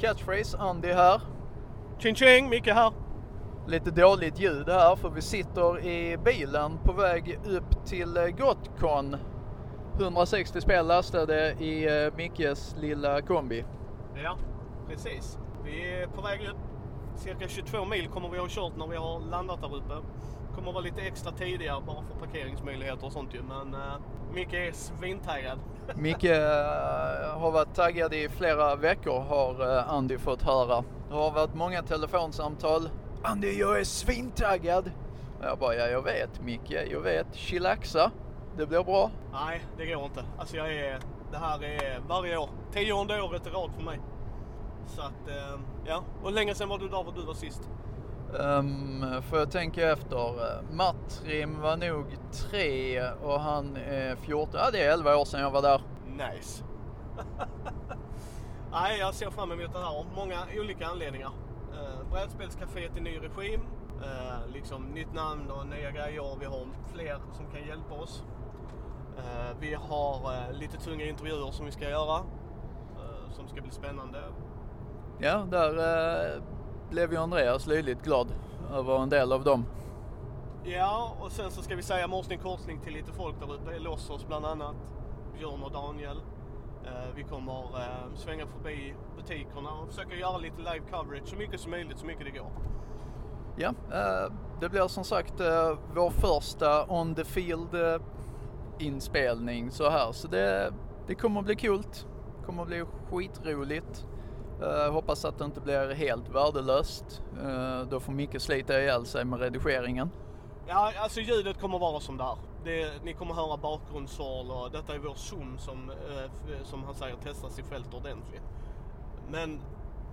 Catchphrase, Andy här. Tjing tjing, Micke här. Lite dåligt ljud här för vi sitter i bilen på väg upp till eh, Gotcon. 160 spel lastade i eh, Mickes lilla kombi. Ja, precis. Vi är på väg upp. Cirka 22 mil kommer vi ha kört när vi har landat där uppe. Kommer vara lite extra tidigare bara för parkeringsmöjligheter och sånt ju. Men uh, Micke är svintaggad. Micke eh, har varit taggad i flera veckor har eh, Andy fått höra. Det har varit många telefonsamtal. Andy, jag är svintaggad. Jag bara, ja jag vet Micke, jag vet. Chillaxa. Det blir bra. Nej, det går inte. Alltså jag är, det här är varje år. Tionde året i rad för mig. Så att, eh, ja. Och länge sedan var du där var du var sist? Um, får jag tänka efter. Matrim var nog tre och han är 14. Ja, det är 11 år sedan jag var där. Nice. Nej, jag ser fram emot det här av många olika anledningar. Uh, Brädspelscaféet i ny regim. Uh, liksom nytt namn och nya grejer. Vi har fler som kan hjälpa oss. Uh, vi har uh, lite tunga intervjuer som vi ska göra. som ska bli spännande. Ja, där blev ju Andreas löjligt glad över en del av dem. Ja, och sen så ska vi säga morsning korsning till lite folk där ute. Lossos bland annat. Björn och Daniel. Eh, vi kommer eh, svänga förbi butikerna och försöka göra lite live coverage så mycket som möjligt, så mycket det går. Ja, eh, det blir som sagt vår första on the field inspelning så här. Så det, det kommer att bli coolt. Det kommer att bli skitroligt. Uh, hoppas att det inte blir helt värdelöst. Uh, då får Micke slita ihjäl sig med redigeringen. Ja, alltså ljudet kommer vara som där. Det, ni kommer höra bakgrundssorl och detta är vår Zoom som, uh, som han säger testas i fält ordentligt. Men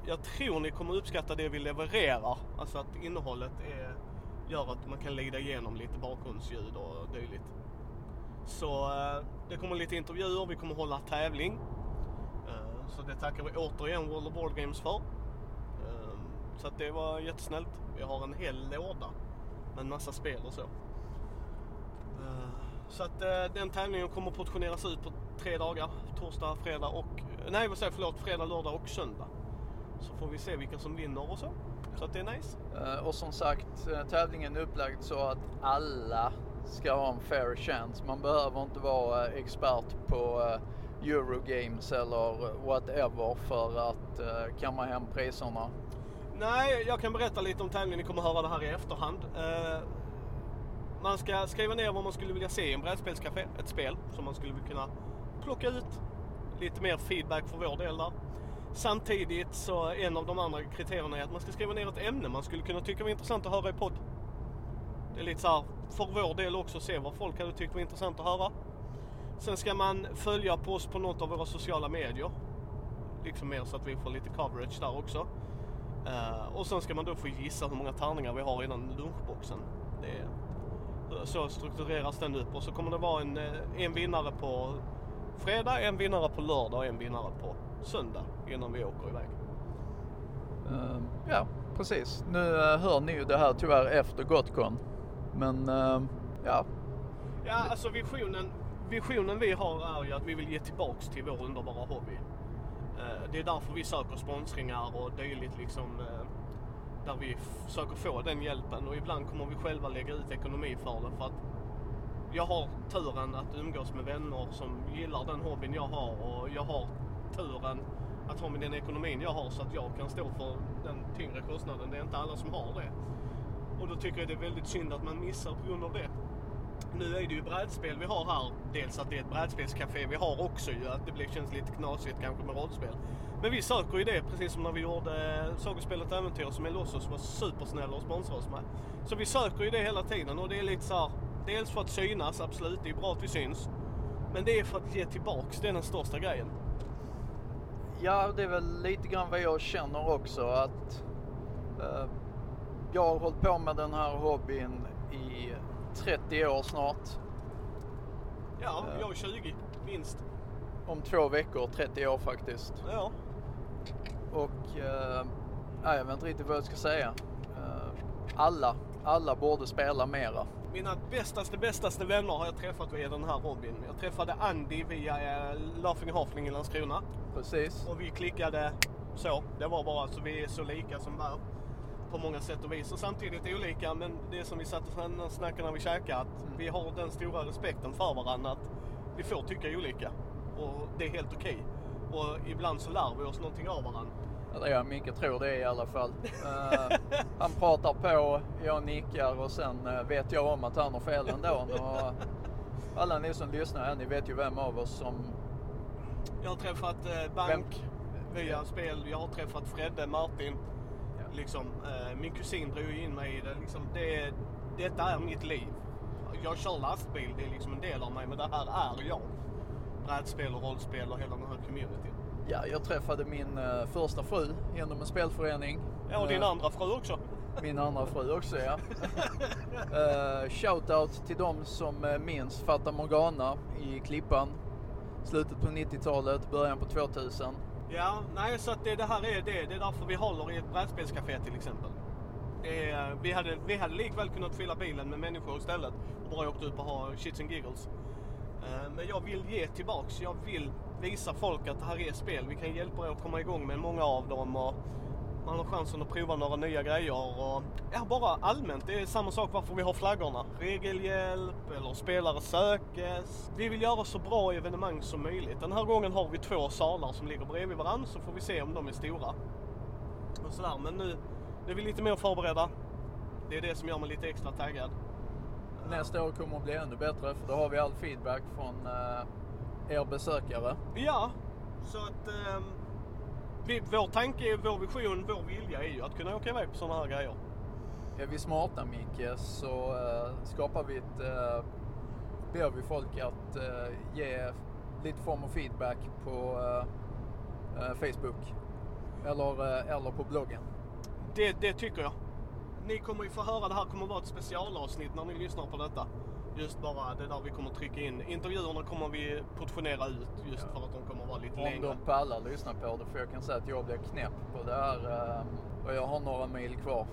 jag tror ni kommer uppskatta det vi levererar. Alltså att innehållet är, gör att man kan lida igenom lite bakgrundsljud och dylikt. Så det kommer lite intervjuer, vi kommer hålla tävling. Så det tackar vi återigen World of Board Games för. Ehm, så att det var jättesnällt. Vi har en hel låda med en massa spel och så. Ehm, så att eh, den tävlingen kommer portioneras ut på tre dagar. Torsdag, fredag och... Nej vad säger jag, förlåt. Fredag, lördag och söndag. Så får vi se vilka som vinner och så. Så att det är nice. Eh, och som sagt, eh, tävlingen är upplagd så att alla ska ha en fair chance. Man behöver inte vara expert på Eurogames eller whatever för att uh, kamma hem priserna? Nej, jag kan berätta lite om tävlingen. Ni kommer höra det här i efterhand. Uh, man ska skriva ner vad man skulle vilja se i en brädspelscafé. Ett spel som man skulle kunna plocka ut. Lite mer feedback för vår del där. Samtidigt så en av de andra kriterierna är att man ska skriva ner ett ämne man skulle kunna tycka var intressant att höra i podd. Det är lite så här, för vår del också se vad folk hade tyckt var intressant att höra. Sen ska man följa på oss på något av våra sociala medier. Liksom mer så att vi får lite coverage där också. Uh, och sen ska man då få gissa hur många tärningar vi har innan lunchboxen. Det så struktureras den upp och så kommer det vara en, eh, en vinnare på fredag, en vinnare på lördag och en vinnare på söndag innan vi åker iväg. Uh, ja, precis. Nu uh, hör ni ju det här tyvärr efter Gotcon. Men uh, ja. Ja, alltså visionen, visionen vi har är ju att vi vill ge tillbaks till vår underbara hobby. Eh, det är därför vi söker sponsringar och dylikt liksom. Eh, där vi försöker få den hjälpen och ibland kommer vi själva lägga ut ekonomi för det för att jag har turen att umgås med vänner som gillar den hobbyn jag har och jag har turen att ha med den ekonomin jag har så att jag kan stå för den tyngre kostnaden. Det är inte alla som har det. Och då tycker jag det är väldigt synd att man missar på grund av det. Nu är det ju brädspel vi har här. Dels att det är ett brädspelscafé vi har också ju. Att det blir, känns lite knasigt kanske med rollspel. Men vi söker ju det precis som när vi gjorde eh, Sagospelet Äventyr som Elossos var supersnälla och sponsrade oss med. Så vi söker ju det hela tiden och det är lite så här, Dels för att synas, absolut. Det är bra att vi syns. Men det är för att ge tillbaks. Det är den största grejen. Ja, det är väl lite grann vad jag känner också att uh, jag har hållit på med den här hobbyn 30 år snart. Ja, jag är 20 minst. Om två veckor, 30 år faktiskt. Ja. Och eh, jag vet inte riktigt vad jag ska säga. Eh, alla, alla borde spela mera. Mina bästaste, bästaste vänner har jag träffat via den här hobbyn. Jag träffade Andy via eh, Laughing Halfling i Landskrona. Precis. Och vi klickade Så, det var bara så vi är så lika som bär på många sätt och vis och samtidigt olika men det som vi satt och snackade när vi käkade att Mm. vi har den stora respekten för varandra att vi får tycka olika och det är helt okej. Och ibland så lär vi oss någonting av varandra. Eller ja, Micke tror det i alla fall. Eh, han pratar på, jag nickar och sen eh, vet jag om att han har fel ändå. Och alla ni som lyssnar här, ni vet ju vem av oss som... Jag har träffat eh, Bank via spel, jag har träffat Fredde, Martin. Liksom, eh, min kusin drog in mig i det. Liksom, det. Detta är mitt liv. Jag kör lastbil, det är liksom en del av mig, men det här är jag. Brädspel och rollspel och hela den här communityn. Ja, jag träffade min eh, första fru genom en spelförening. Ja, och din Eh, andra fru också. Min andra fru också ja. uh, Shoutout till de som uh, minns Fata Morgana i Klippan. Slutet på 90-talet, början på 2000. Ja, nej så att det, det här är det. Det är därför vi håller i ett brädspelscafé till exempel. Det är, vi, hade, vi hade likväl kunnat fylla bilen med människor istället och bara åkt upp och ha shits and giggles. Eh, men jag vill ge tillbaks. Jag vill visa folk att det här är spel. Vi kan hjälpa er att komma igång med många av dem och man har chansen att prova några nya grejer och ja, bara allmänt. Det är samma sak varför vi har flaggorna. Regelhjälp eller spelare sökes. Vi vill göra så bra evenemang som möjligt. Den här gången har vi två salar som ligger bredvid varandra så får vi se om de är stora. Och sådär. Men nu, nu är vi lite mer förberedda. Det är det som gör mig lite extra taggad. Nästa år kommer att bli ännu bättre för då har vi all feedback från uh, er besökare. Ja, så att ehm, vi, vår tanke, vår vision, vår vilja är ju att kunna åka iväg på sådana här grejer. Är vi smarta Micke så eh, skapar vi ett, uh, ber vi folk att eh, ge lite form av feedback på Facebook eller, eller på bloggen. Det, det tycker jag. Ni kommer ju få höra, det här kommer vara ett specialavsnitt när ni lyssnar på detta. Just bara det där vi kommer trycka in. Intervjuerna kommer vi portionera ut just för att de kommer vara lite Om längre. de pallar lyssna på det för jag kan säga att jag blir knäpp på det här eh, och jag har några mil kvar.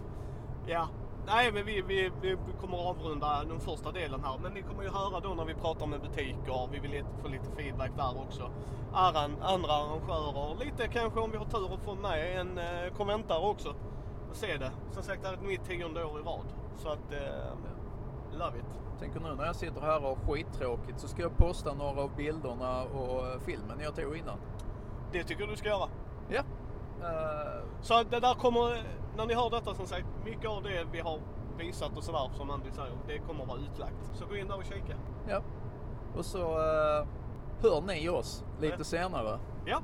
Ja. Nej, men vi, vi, vi kommer avrunda den första delen här. Men ni kommer ju höra då när vi pratar med butiker. Vi vill få lite feedback där också. Aran, andra arrangörer. Lite kanske om vi har tur att få med en eh, kommentar också. Och se det. Som sagt, det här är mitt tionde år i rad. Så att, eh, love it. Tänker nu när jag sitter här och har skittråkigt så ska jag posta några av bilderna och eh, filmen jag tog innan. Det tycker du ska göra. Ja. Eh, Så det där kommer, när ni hör detta som sagt, mycket av det vi har visat och sådär som Andy säger, det kommer att vara utlagt. Så gå in där och kika. ja. Och så eh, hör ni oss lite Ja. senare. Ja.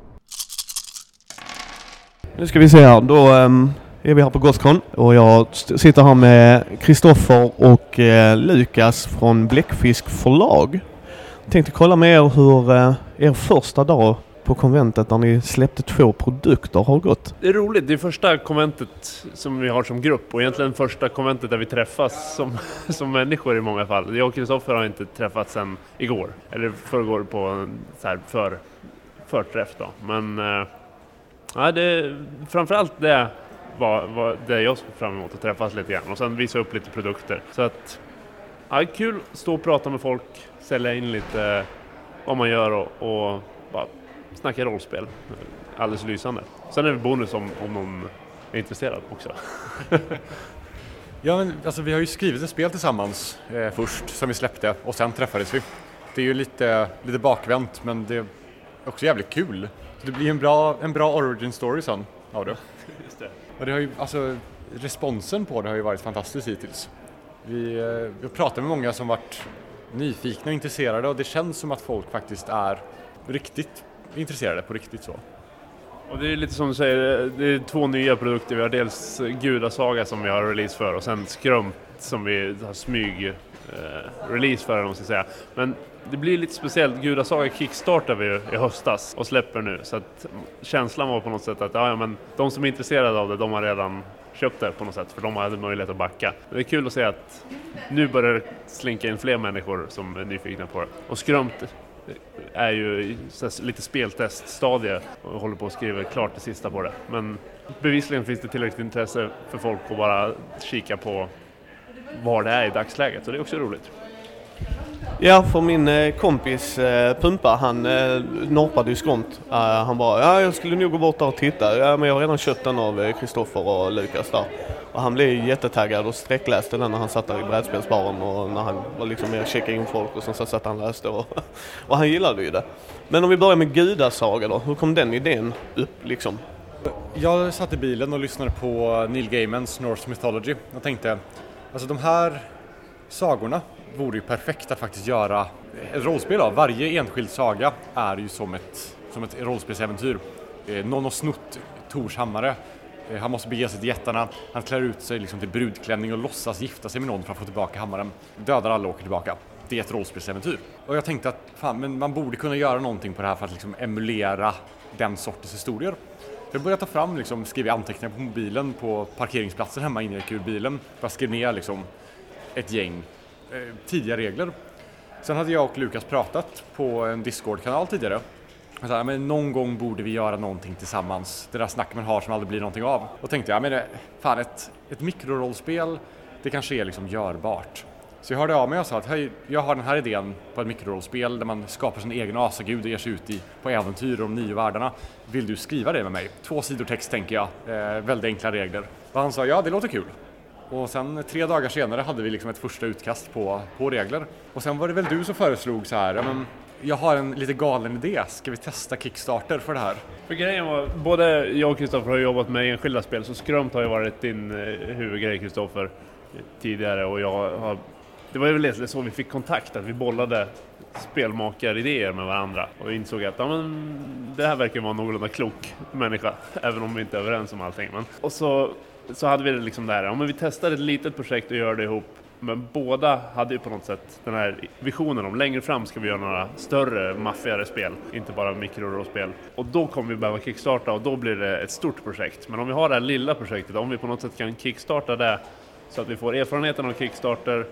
Nu ska vi se här, då ehm, är vi här på Gothcon och jag sitter här med Kristoffer och eh, Lukas från Bläckfisk förlag. Tänkte kolla med er hur eh, er första dag på konventet där ni släppte två produkter har gått. Det är roligt, det är första konventet som vi har som grupp och egentligen första konventet där vi träffas som, som människor i många fall. Jag och Kristoffer har inte träffats sedan igår, eller förrgår på en så här för, förträff då. Men eh, ja, det, framförallt det var, var det jag såg fram emot att träffas lite grann och sen visa upp lite produkter. Så att, ja, kul att stå och prata med folk, sälja in lite vad man gör och, och bara snacka rollspel. Alldeles lysande. Sen är det bonus om, om någon är intresserad också. Ja, men, alltså, vi har ju skrivit ett spel tillsammans eh, först som vi släppte och sen träffades vi. Det är ju lite, lite bakvänt men det är också jävligt kul. Så det blir en bra, en bra origin story sen av det. Just det. Och det har ju, alltså, responsen på det har ju varit fantastisk hittills. Vi, eh, vi har pratat med många som varit nyfikna och intresserade och det känns som att folk faktiskt är riktigt intresserade på riktigt så. Och det är lite som du säger, det är två nya produkter. Vi har dels Gudasaga som vi har release för och sen Skrump som vi har smyg eh, release för, om man ska säga. Men det blir lite speciellt. Gudasaga kickstartar vi ju i höstas och släpper nu. Så att känslan var på något sätt att ja, ja, men de som är intresserade av det, de har redan köpt det på något sätt för de hade möjlighet att backa. Men det är kul att se att nu börjar det slinka in fler människor som är nyfikna på det. Och Skrump är ju lite spelteststadie och håller på att skriva klart det sista på det. Men bevisligen finns det tillräckligt intresse för folk att bara kika på var det är i dagsläget och det är också roligt. Ja, för min eh, kompis eh, Pumpa, han eh, norpade ju skont. Han bara, ja jag skulle nog gå bort där och titta. Ja men jag har redan köpt den av Kristoffer och Lukas där. Och han blev jättetaggad och sträckläste den när han satt där i brädspelsbaren och när han var liksom med och checkade in folk och sen så satt han och läste och, och han gillade ju det. Men om vi börjar med Gudasaga då, hur kom den idén upp liksom? Jag satt i bilen och lyssnade på Neil Gaimans Norse Mythology och tänkte, alltså de här sagorna vore ju perfekt att faktiskt göra ett rollspel av. Varje enskild saga är ju som ett, som ett rollspelsäventyr. Eh, någon har snott Tors hammare. Eh, han måste bege sig till jättarna. Han klär ut sig liksom till brudklänning och låtsas gifta sig med någon för att få tillbaka hammaren. Dödar alla och åker tillbaka. Det är ett rollspelsäventyr. Och jag tänkte att fan, men man borde kunna göra någonting på det här för att liksom emulera den sortens historier. Jag började ta fram, liksom, skriva anteckningar på mobilen på parkeringsplatsen hemma innan jag gick ur bilen. Jag skrev ner liksom, ett gäng Eh, tidiga regler. Sen hade jag och Lukas pratat på en Discord-kanal tidigare. Jag sa, men någon gång borde vi göra någonting tillsammans. Det där snacket man har som aldrig blir någonting av. Och tänkte jag, men eh, fan ett, ett mikrorollspel, det kanske är liksom görbart. Så jag hörde av mig och sa att hej, jag har den här idén på ett mikrorollspel där man skapar sin egen asagud och ger sig ut i, på äventyr om nio världarna. Vill du skriva det med mig? Två sidor text tänker jag, eh, väldigt enkla regler. Och han sa ja, det låter kul. Och sen tre dagar senare hade vi liksom ett första utkast på, på regler. Och sen var det väl du som föreslog så här, men jag har en lite galen idé, ska vi testa Kickstarter för det här? För grejen var, både jag och Kristoffer har jobbat med enskilda spel, så skrömt har ju varit din eh, huvudgrej Kristoffer tidigare och jag har det var väl så vi fick kontakt, att vi bollade spelmakaridéer med varandra och insåg att ja, men, det här verkar vara en någorlunda klok människa, även om vi inte är överens om allting. Men, och så, så hade vi det liksom där, ja, men vi testade ett litet projekt och gör det ihop men båda hade ju på något sätt den här visionen om längre fram ska vi göra några större, maffigare spel, inte bara mikrospel. Och då kommer vi behöva kickstarta och då blir det ett stort projekt. Men om vi har det här lilla projektet, om vi på något sätt kan kickstarta det så att vi får erfarenheten av Kickstarter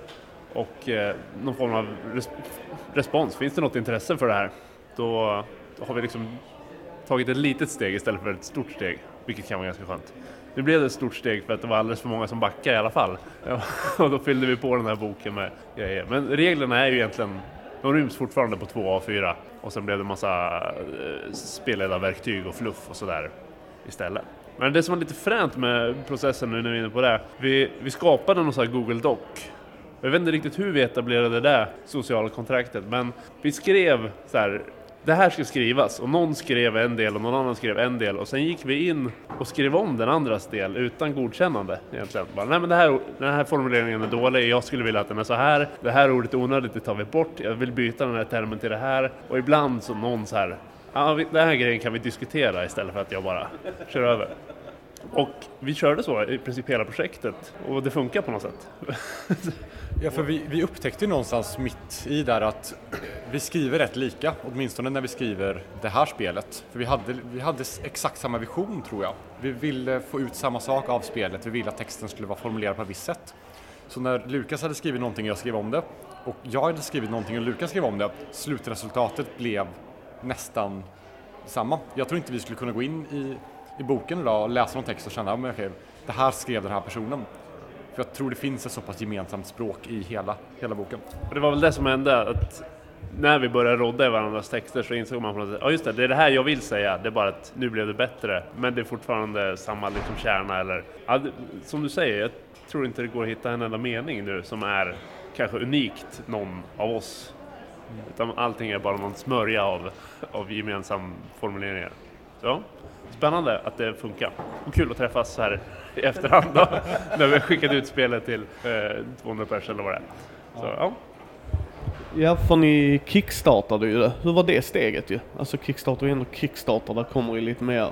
och eh, någon form av res respons. Finns det något intresse för det här? Då, då, har vi liksom tagit ett litet steg istället för ett stort steg, vilket kan vara ganska skönt. Nu blev det ett stort steg för att det var alldeles för många som backade i alla fall. Och då fyllde vi på den här boken med grejer. Men reglerna är ju egentligen, de ryms fortfarande på två A4 och sen blev det massa eh, spelledarverktyg och fluff och sådär istället. Men det som var lite fränt med processen nu när vi är inne på det, vi, vi skapade någon sån här Google Doc jag vet inte riktigt hur vi etablerade det sociala kontraktet, men vi skrev så här, det här ska skrivas och någon skrev en del och någon annan skrev en del och sen gick vi in och skrev om den andras del utan godkännande egentligen. Bara, Nej men det här, den här formuleringen är dålig, jag skulle vilja att den är så här, det här ordet är onödigt, det tar vi bort, jag vill byta den här termen till det här och ibland så någon så här, ja den här grejen kan vi diskutera istället för att jag bara kör över. Och vi körde så i princip hela projektet och det funkar på något sätt. Ja, för vi, vi upptäckte ju någonstans mitt i där att vi skriver rätt lika, åtminstone när vi skriver det här spelet. För vi hade, vi hade exakt samma vision tror jag. Vi ville få ut samma sak av spelet, vi ville att texten skulle vara formulerad på ett visst sätt. Så när Lukas hade skrivit någonting och jag skrev om det och jag hade skrivit någonting och Lukas skrev om det, slutresultatet blev nästan samma. Jag tror inte vi skulle kunna gå in i, i boken idag och läsa någon text och känna, men okej, det här skrev den här personen. För jag tror det finns ett så pass gemensamt språk i hela, hela boken. Och det var väl det som hände, att när vi började rodda i varandras texter så insåg man på något sätt, ja just det, det är det här jag vill säga, det är bara att nu blev det bättre. Men det är fortfarande samma liksom kärna eller, ja, som du säger, jag tror inte det går att hitta en enda mening nu som är kanske unikt någon av oss. Utan allting är bara någon smörja av, av gemensam formuleringar. Så, spännande att det funkar. Och kul att träffas så här i efterhand då, när vi skickat ut spelet till eh, 200 pers eller vad det är. Så, ja. Ja, för ni kickstartade ju det. Hur var det steget ju? Alltså kickstarter är ändå kickstarter, där kommer ju lite mer,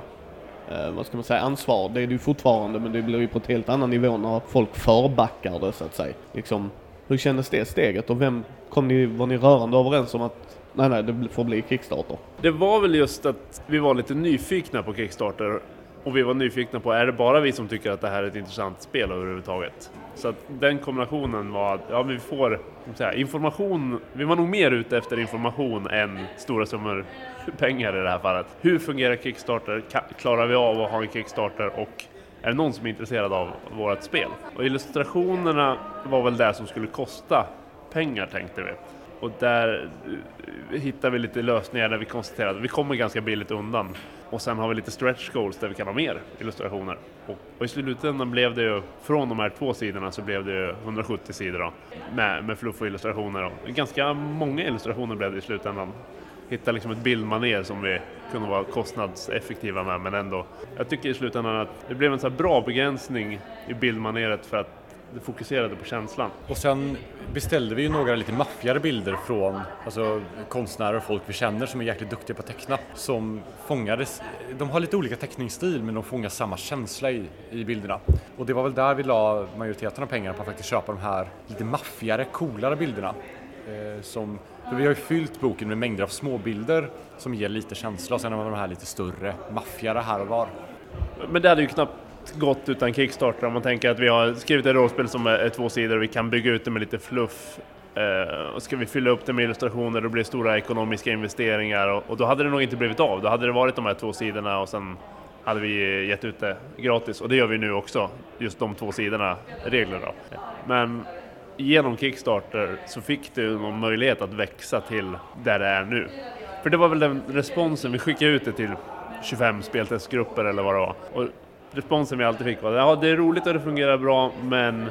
eh, vad ska man säga, ansvar. Det är det ju fortfarande, men det blir ju på ett helt annan nivå när folk förbackar det så att säga. Liksom, hur kändes det steget och vem, kom ni, var ni rörande överens om att nej, nej, det får bli Kickstarter? Det var väl just att vi var lite nyfikna på Kickstarter och vi var nyfikna på, är det bara vi som tycker att det här är ett intressant spel överhuvudtaget? Så att den kombinationen var att, ja vi får säga, information, vi var nog mer ute efter information än stora summor pengar i det här fallet. Hur fungerar Kickstarter? Klarar vi av att ha en Kickstarter? Och är det någon som är intresserad av vårt spel? Och illustrationerna var väl det som skulle kosta pengar tänkte vi och där eh, hittar vi lite lösningar där vi konstaterar att vi kommer ganska billigt undan. Och sen har vi lite stretch goals där vi kan ha mer illustrationer. Och, och i slutändan blev det ju, från de här två sidorna så blev det ju 170 sidor då, med, med fluff och illustrationer. Och ganska många illustrationer blev det i slutändan. Hitta liksom ett bildmanér som vi kunde vara kostnadseffektiva med men ändå. Jag tycker i slutändan att det blev en så bra begränsning i bildmaneret för att fokuserade på känslan. Och sen beställde vi ju några lite maffigare bilder från alltså, konstnärer och folk vi känner som är jäkligt duktiga på att teckna. Som fångades, de har lite olika teckningsstil men de fångar samma känsla i, i bilderna. Och det var väl där vi la majoriteten av pengarna på att faktiskt köpa de här lite maffigare, coolare bilderna. Eh, som, för vi har ju fyllt boken med mängder av småbilder som ger lite känsla och sen har vi de här lite större, maffigare här och var. Men det hade ju knappt gott utan Kickstarter om man tänker att vi har skrivit ett rollspel som är två sidor och vi kan bygga ut det med lite fluff. Eh, och ska vi fylla upp det med illustrationer då blir det stora ekonomiska investeringar och, och, då hade det nog inte blivit av. Då hade det varit de här två sidorna och sen hade vi gett ut det gratis och det gör vi nu också. Just de två sidorna regler då. Men genom Kickstarter så fick du någon möjlighet att växa till där det är nu. För det var väl den responsen, vi skickade ut det till 25 speltestgrupper eller vad det var. Och responsen vi alltid fick var ja det är roligt och det fungerar bra men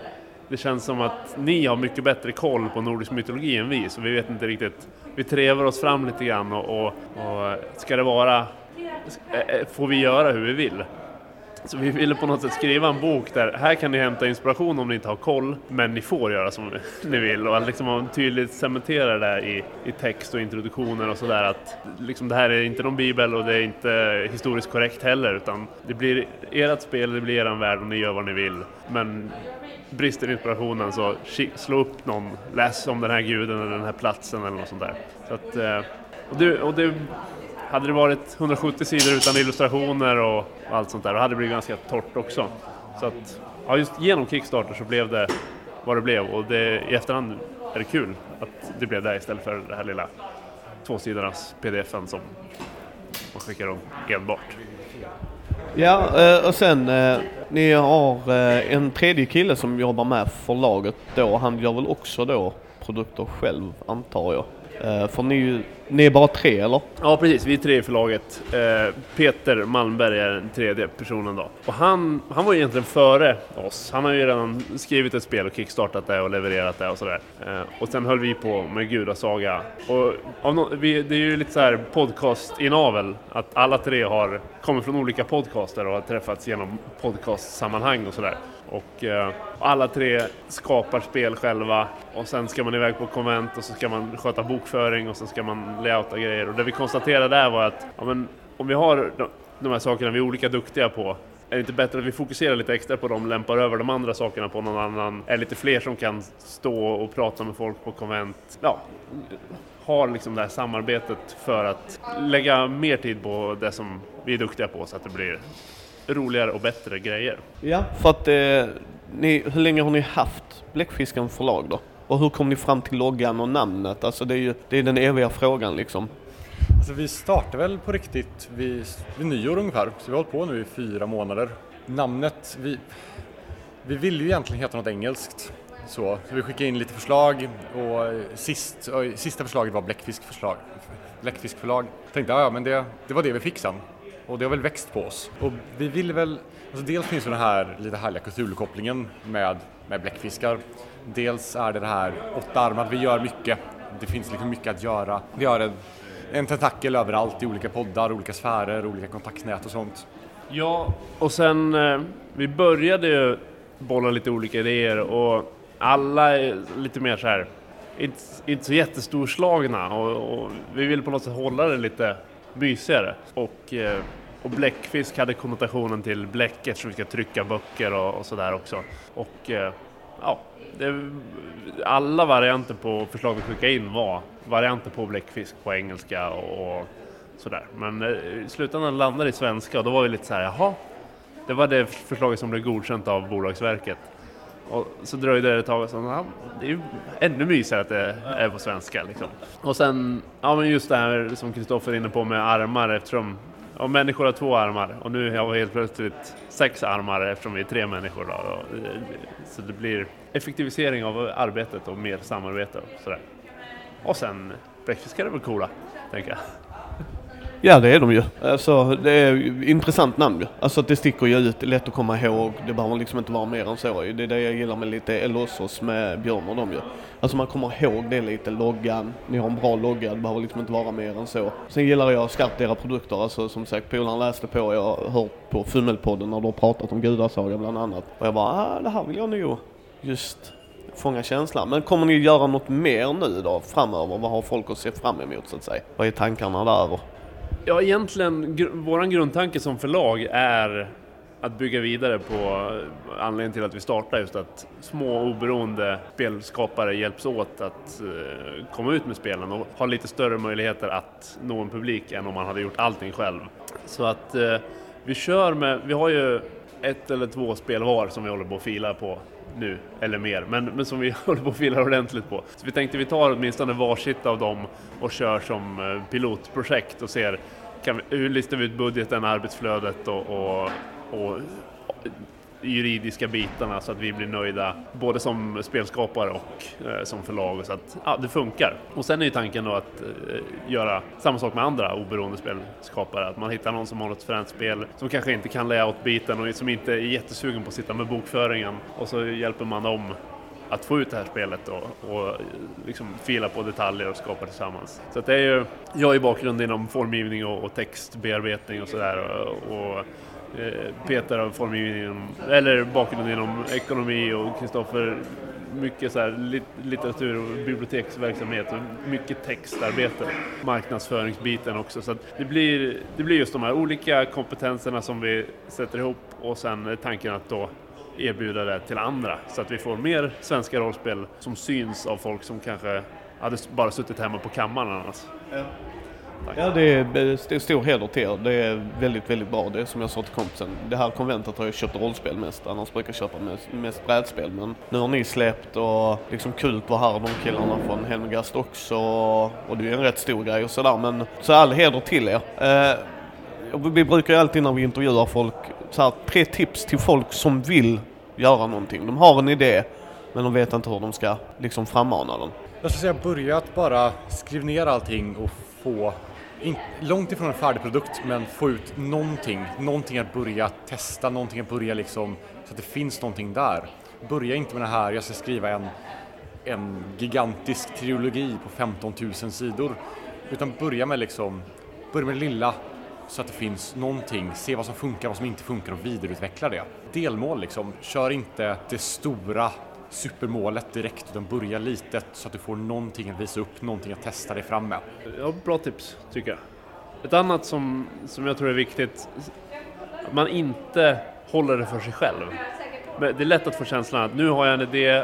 det känns som att ni har mycket bättre koll på nordisk mytologi än vi så vi vet inte riktigt. Vi trevar oss fram lite grann och, och, och ska det vara eh, får vi göra hur vi vill. Så vi ville på något sätt skriva en bok där här kan ni hämta inspiration om ni inte har koll, men ni får göra som ni vill. Och att liksom tydligt cementera det där i, i text och introduktioner och sådär att liksom det här är inte någon bibel och det är inte historiskt korrekt heller utan det blir ert spel, det blir er värld och ni gör vad ni vill. Men brister inspirationen så slå upp någon, läs om den här guden eller den här platsen eller något sånt där. Så att, eh, och det, och det hade det varit 170 sidor utan illustrationer och allt sånt där, då hade det blivit ganska torrt också. Så att, ja, just genom Kickstarter så blev det vad det blev och det, i efterhand är det kul att det blev det istället för det här lilla tvåsidornas pdf-en som man skickar om enbart. Ja, eh, och sen eh, ni har eh, en tredje kille som jobbar med förlaget då. Han gör väl också då produkter själv antar jag. Eh, För ni ni är bara tre eller? Ja precis, vi är tre i förlaget. Eh, Peter Malmberg är den tredje personen då. Och han, han var egentligen före oss. Han har ju redan skrivit ett spel och kickstartat det och levererat det och sådär. Eh, och sen höll vi på med Gudasaga. Och no vi, det är ju lite så här podcast-inavel, att alla tre har kommit från olika podcaster och har träffats genom podcastsammanhang och sådär. Och eh, alla tre skapar spel själva och sen ska man iväg på konvent och så ska man sköta bokföring och sen ska man layouta grejer. Och det vi konstaterade där var att ja, men, om vi har de, de här sakerna vi är olika duktiga på är det inte bättre att vi fokuserar lite extra på dem, lämpar över de andra sakerna på någon annan? Är lite fler som kan stå och prata med folk på konvent? Ja, har liksom det här samarbetet för att lägga mer tid på det som vi är duktiga på så att det blir roligare och bättre grejer. Ja, för att eh, ni, hur länge har ni haft Bläckfisken förlag då? Och hur kom ni fram till loggan och namnet? Alltså det är ju det är den eviga frågan liksom. Alltså vi startade väl på riktigt vid, vid nyår ungefär, så vi har hållit på nu i fyra månader. Namnet, vi, vi ville ju egentligen heta något engelskt. Så, så vi skickade in lite förslag och sist, sista förslaget var Bläckfiskförslag. Bläckfiskförlag. Tänkte ja, men det, det var det vi fick sen och det har väl växt på oss. Och vi vill väl, alltså dels finns den här lite härliga kulturkopplingen med, med bläckfiskar. Dels är det det här åtta vi gör mycket. Det finns liksom mycket att göra. Vi har en, en tentakel överallt i olika poddar, olika sfärer, olika kontaktnät och sånt. Ja, och sen eh, vi började ju bolla lite olika idéer och alla är lite mer så här inte, inte så jättestorslagna och, och vi vill på något sätt hålla det lite mysigare. Och, eh, och bläckfisk hade konnotationen till bläck eftersom vi ska trycka böcker och, och sådär också. Och eh, ja, det, alla varianter på förslag vi skickade in var varianter på bläckfisk på engelska och, och sådär. Men eh, i slutändan landade i svenska och då var vi lite så här, jaha, det var det förslaget som blev godkänt av Bolagsverket. Och så dröjde det ett tag och så, ja, det är ju ännu mysigare att det är på svenska liksom. Och sen, ja men just det här som Kristoffer är inne på med armar eftersom ja, människor har två armar och nu har vi helt plötsligt sex armar eftersom vi är tre människor. Då. Eh, så det blir effektivisering av arbetet och mer samarbete och sådär. Och sen bläckfiskar är väl coola, tänker jag. Ja det är de ju. Alltså, det är intressant namn ju. Alltså det sticker ju ut, lätt att komma ihåg. Det behöver liksom inte vara mer än så. Det är det jag gillar med lite Elossos med Björn och dem ju. Alltså man kommer ihåg det lite, loggan. Ni har en bra logga, det behöver liksom inte vara mer än så. Sen gillar jag skarpt era produkter. Alltså som sagt, polaren läste på, jag har hört på Fummelpodden när du har pratat om Gudasaga bland annat. Och jag bara, ah, det här vill jag nog just fånga känslan. Men kommer ni göra något mer nu då framöver? Vad har folk att se fram emot så att säga? Vad är tankarna där? Ja, egentligen, gr våran grundtanke som förlag är att bygga vidare på eh, anledningen till att vi startar just att små oberoende spelskapare hjälps åt att eh, komma ut med spelen och ha lite större möjligheter att nå en publik än om man hade gjort allting själv. Så att eh, vi kör med, vi har ju ett eller två spel var som vi håller på att fila på nu, eller mer, men, men som vi håller på att fila ordentligt på. Så vi tänkte vi tar åtminstone varsitt av dem och kör som eh, pilotprojekt och ser kan vi, hur listar vi ut budgeten, arbetsflödet och, och, och juridiska bitarna så att vi blir nöjda både som spelskapare och eh, som förlag så att ja, det funkar. Och sen är ju tanken då att eh, göra samma sak med andra oberoende spelskapare, att man hittar någon som har något fränt spel som kanske inte kan layout-biten och som inte är jättesugen på att sitta med bokföringen och så hjälper man dem att få ut det här spelet och, och liksom fila på detaljer och skapa tillsammans. Så att det är ju, jag har ju bakgrund inom formgivning och, och textbearbetning och sådär och, och Petar Peter har formgivning eller bakgrund inom ekonomi och Kristoffer mycket så här litteratur och biblioteksverksamhet och mycket textarbete. Marknadsföringsbiten också. Så det, blir, det blir just de här olika kompetenserna som vi sätter ihop och sen är tanken att då erbjuda det till andra så att vi får mer svenska rollspel som syns av folk som kanske hade bara suttit hemma på kammaren annars. Ja. Ja, det är, stor heder till er. Det är väldigt, väldigt bra. Det är som jag sa till kompisen. Det här konventet har jag köpt rollspel mest. Annars brukar jag köpa mest, mest brädspel. Men nu har ni släppt och liksom Kult var här, de killarna från Helmgast också. Och det är en rätt stor grej och sådär. Men så all heder till er. Eh, vi brukar ju alltid när vi intervjuar folk, så här, tre tips till folk som vill göra någonting. De har en idé, men de vet inte hur de ska liksom frammana den. Jag skulle säga börja att bara skriva ner allting och få in, långt ifrån en färdig produkt men få ut någonting, någonting att börja testa, någonting att börja liksom så att det finns någonting där. Börja inte med det här, jag ska skriva en, en gigantisk trilogi på 15 000 sidor utan börja med liksom, börja med det lilla så att det finns någonting, se vad som funkar, vad som inte funkar och vidareutveckla det. Delmål liksom, kör inte det stora supermålet direkt utan börja litet så att du får någonting att visa upp, någonting att testa dig fram med. Ja, bra tips tycker jag. Ett annat som, som jag tror är viktigt, att man inte håller det för sig själv. Det är lätt att få känslan att nu har jag en idé,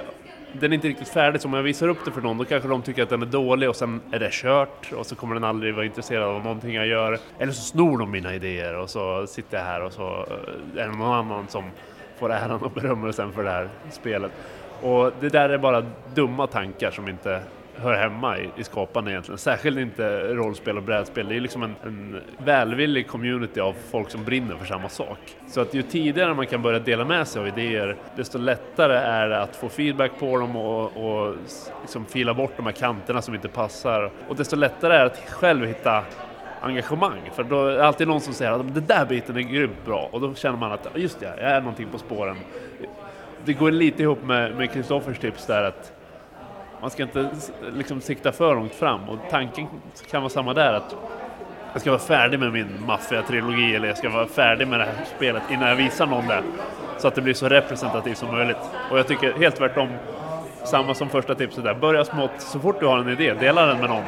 den är inte riktigt färdig, så om jag visar upp det för någon då kanske de tycker att den är dålig och sen är det kört och så kommer den aldrig vara intresserad av någonting jag gör. Eller så snor de mina idéer och så sitter jag här och så eh, är det någon annan som får äran och berömmelsen för det här spelet. Och det där är bara dumma tankar som inte hör hemma i, i skapande egentligen. Särskilt inte rollspel och brädspel. Det är liksom en, en välvillig community av folk som brinner för samma sak. Så att ju tidigare man kan börja dela med sig av idéer, desto lättare är det att få feedback på dem och, och liksom fila bort de här kanterna som inte passar. Och desto lättare är det att själv hitta engagemang. För då är det alltid någon som säger att den där biten är grymt bra och då känner man att just det, jag är någonting på spåren det går lite ihop med Kristoffers tips där att man ska inte liksom sikta för långt fram och tanken kan vara samma där att jag ska vara färdig med min maffia-trilogi eller jag ska vara färdig med det här spelet innan jag visar någon det. Så att det blir så representativt som möjligt. Och jag tycker helt tvärtom, samma som första tipset där, börja smått. Så fort du har en idé, dela den med någon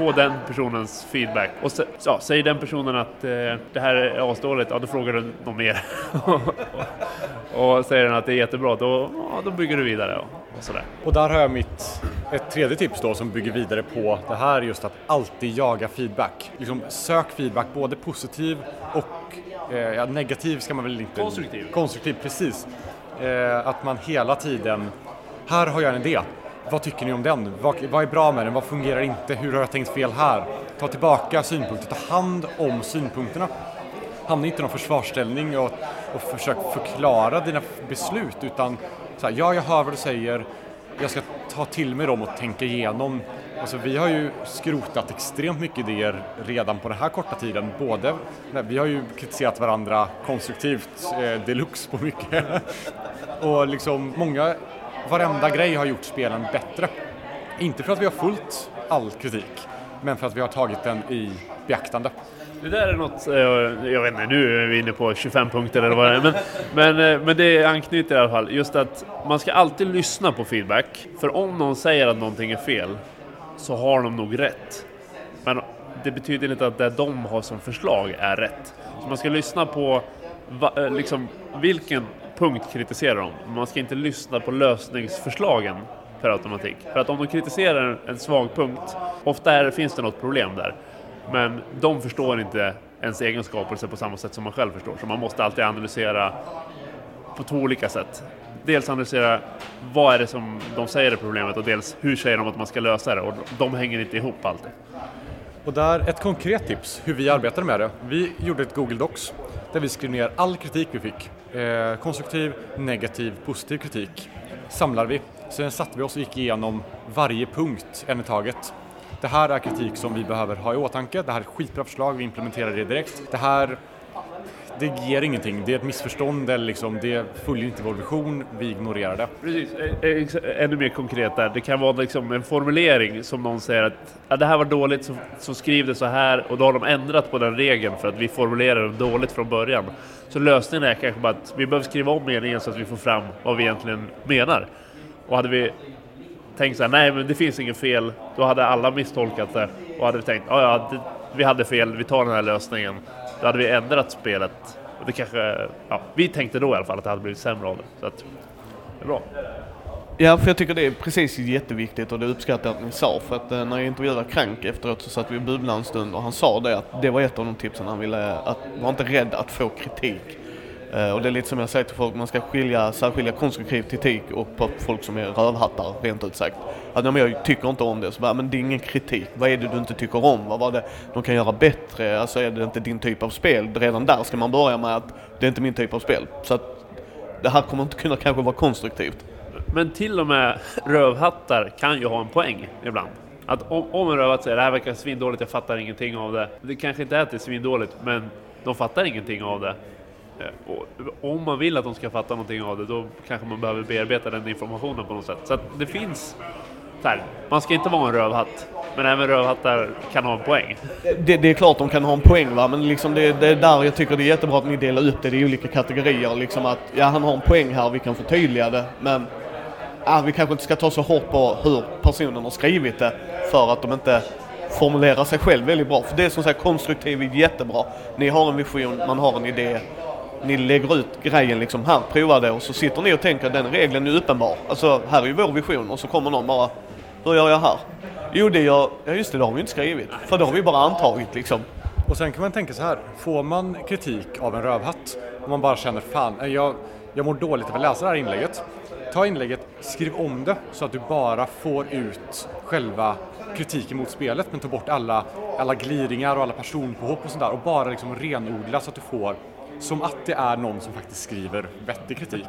få den personens feedback. Och så, ja, säger den personen att eh, det här är asdåligt, ja då frågar du någon mer. och säger den att det är jättebra, då, ja, då bygger du vidare. Och, och, sådär. och där har jag mitt, ett tredje tips då som bygger vidare på det här, just att alltid jaga feedback. Liksom, sök feedback, både positiv och eh, negativ ska man väl inte... Konstruktiv. Konstruktiv, precis. Eh, att man hela tiden, här har jag en idé, vad tycker ni om den? Vad, vad, är bra med den? Vad fungerar inte? Hur har jag tänkt fel här? Ta tillbaka synpunkter, ta hand om synpunkterna. Hamna inte i någon försvarsställning och, och försök förklara dina beslut utan så här, ja, jag hör vad du säger, jag ska ta till mig dem och tänka igenom Alltså vi har ju skrotat extremt mycket idéer redan på den här korta tiden. Både, nej, vi har ju kritiserat varandra konstruktivt eh, deluxe på mycket. och liksom många, varenda grej har gjort spelen bättre. Inte för att vi har fullt all kritik, men för att vi har tagit den i beaktande. Det där är något, eh, jag vet inte, nu är vi inne på 25 punkter eller vad det är, men, men, eh, men det anknyter i alla fall. Just att man ska alltid lyssna på feedback, för om någon säger att någonting är fel så har de nog rätt. Men det betyder inte att det de har som förslag är rätt. Så man ska lyssna på va, eh, liksom, vilken punkt kritisera dem. Man ska inte lyssna på lösningsförslagen per automatik. För att om de kritiserar en svag punkt, ofta är, finns det något problem där. Men de förstår inte ens egen skapelse på samma sätt som man själv förstår. Så man måste alltid analysera på två olika sätt. Dels analysera vad är det som de säger är problemet och dels hur säger de att man ska lösa det och de hänger inte ihop alltid. Och där ett konkret tips hur vi arbetade med det. Vi gjorde ett Google Docs där vi skrev ner all kritik vi fick. Eh, konstruktiv, negativ, positiv kritik samlade vi. Sen satte vi oss och gick igenom varje punkt en i taget det här är kritik som vi behöver ha i åtanke, det här är ett skitbra förslag, vi implementerar det direkt. Det här det ger ingenting, det är ett missförstånd eller liksom, det följer inte vår vision, vi ignorerar det. Precis, eh, eh, eh, ännu mer konkret där. Det kan vara liksom en formulering som någon säger att ja, det här var dåligt, så, så skriv det så här och då har de ändrat på den regeln för att vi formulerade det dåligt från början. Så lösningen är kanske bara att vi behöver skriva om meningen så att vi får fram vad vi egentligen menar. Och hade vi tänkt så här, nej men det finns inget fel, då hade alla misstolkat det och hade vi tänkt, ja ja, det, vi hade fel, vi tar den här lösningen. Då hade vi ändrat spelet. Och det kanske, ja, vi tänkte då i alla fall att det hade blivit sämre av det. Så att, det är bra. Ja, för jag tycker det är precis jätteviktigt och det uppskattar jag att ni sa. För att eh, när jag intervjuade Krank efteråt så satt vi och bubblade en stund och han sa det att det var ett av de tipsen han ville, att var inte rädd att få kritik. Eh, och det är lite som jag säger till folk, man ska skilja, särskilja konstruktiv kritik och på folk som är rövhattar, rent ut sagt. Att ja, men jag tycker inte om det, så bara, men det är ingen kritik. Vad är det du inte tycker om? Vad var det de kan göra bättre? Alltså är det inte din typ av spel? Redan där ska man börja med att det är inte min typ av spel. Så att det här kommer inte kunna kanske vara konstruktivt. Men till och med rövhattar kan ju ha en poäng ibland. Att om, om en rövhatt säger det här verkar svindåligt, jag fattar ingenting av det. Det kanske inte är att det är svindåligt, men de fattar ingenting av det. Eh, och om man vill att de ska fatta någonting av det, då kanske man behöver bearbeta den informationen på något sätt. Så att det finns här, man ska inte vara en rövhatt, men även rövhattar kan ha en poäng. Det, det är klart de kan ha en poäng va, men liksom det, det, är där jag tycker det är jättebra att ni delar upp det i olika kategorier. Liksom att, ja han har en poäng här, vi kan förtydliga det, men ja, vi kanske inte ska ta så hårt på hur personen har skrivit det för att de inte formulerar sig själv väldigt bra. För det är som sagt konstruktivt jättebra. Ni har en vision, man har en idé, ni lägger ut grejen liksom här, prova det och så sitter ni och tänker att den regeln är uppenbar. Alltså här är ju vår vision och så kommer någon bara, hur gör jag här? Jo det gör, ja just det, det har vi inte skrivit. För det har vi bara antagit liksom. Och sen kan man tänka så här, får man kritik av en rövhatt och man bara känner fan, eh, jag, jag mår dåligt av att läsa det här inlägget. Ta inlägget, skriv om det så att du bara får ut själva kritiken mot spelet men ta bort alla, alla gliringar och alla personpåhopp och sådär och bara liksom renodla så att du får som att det är någon som faktiskt skriver vettig kritik.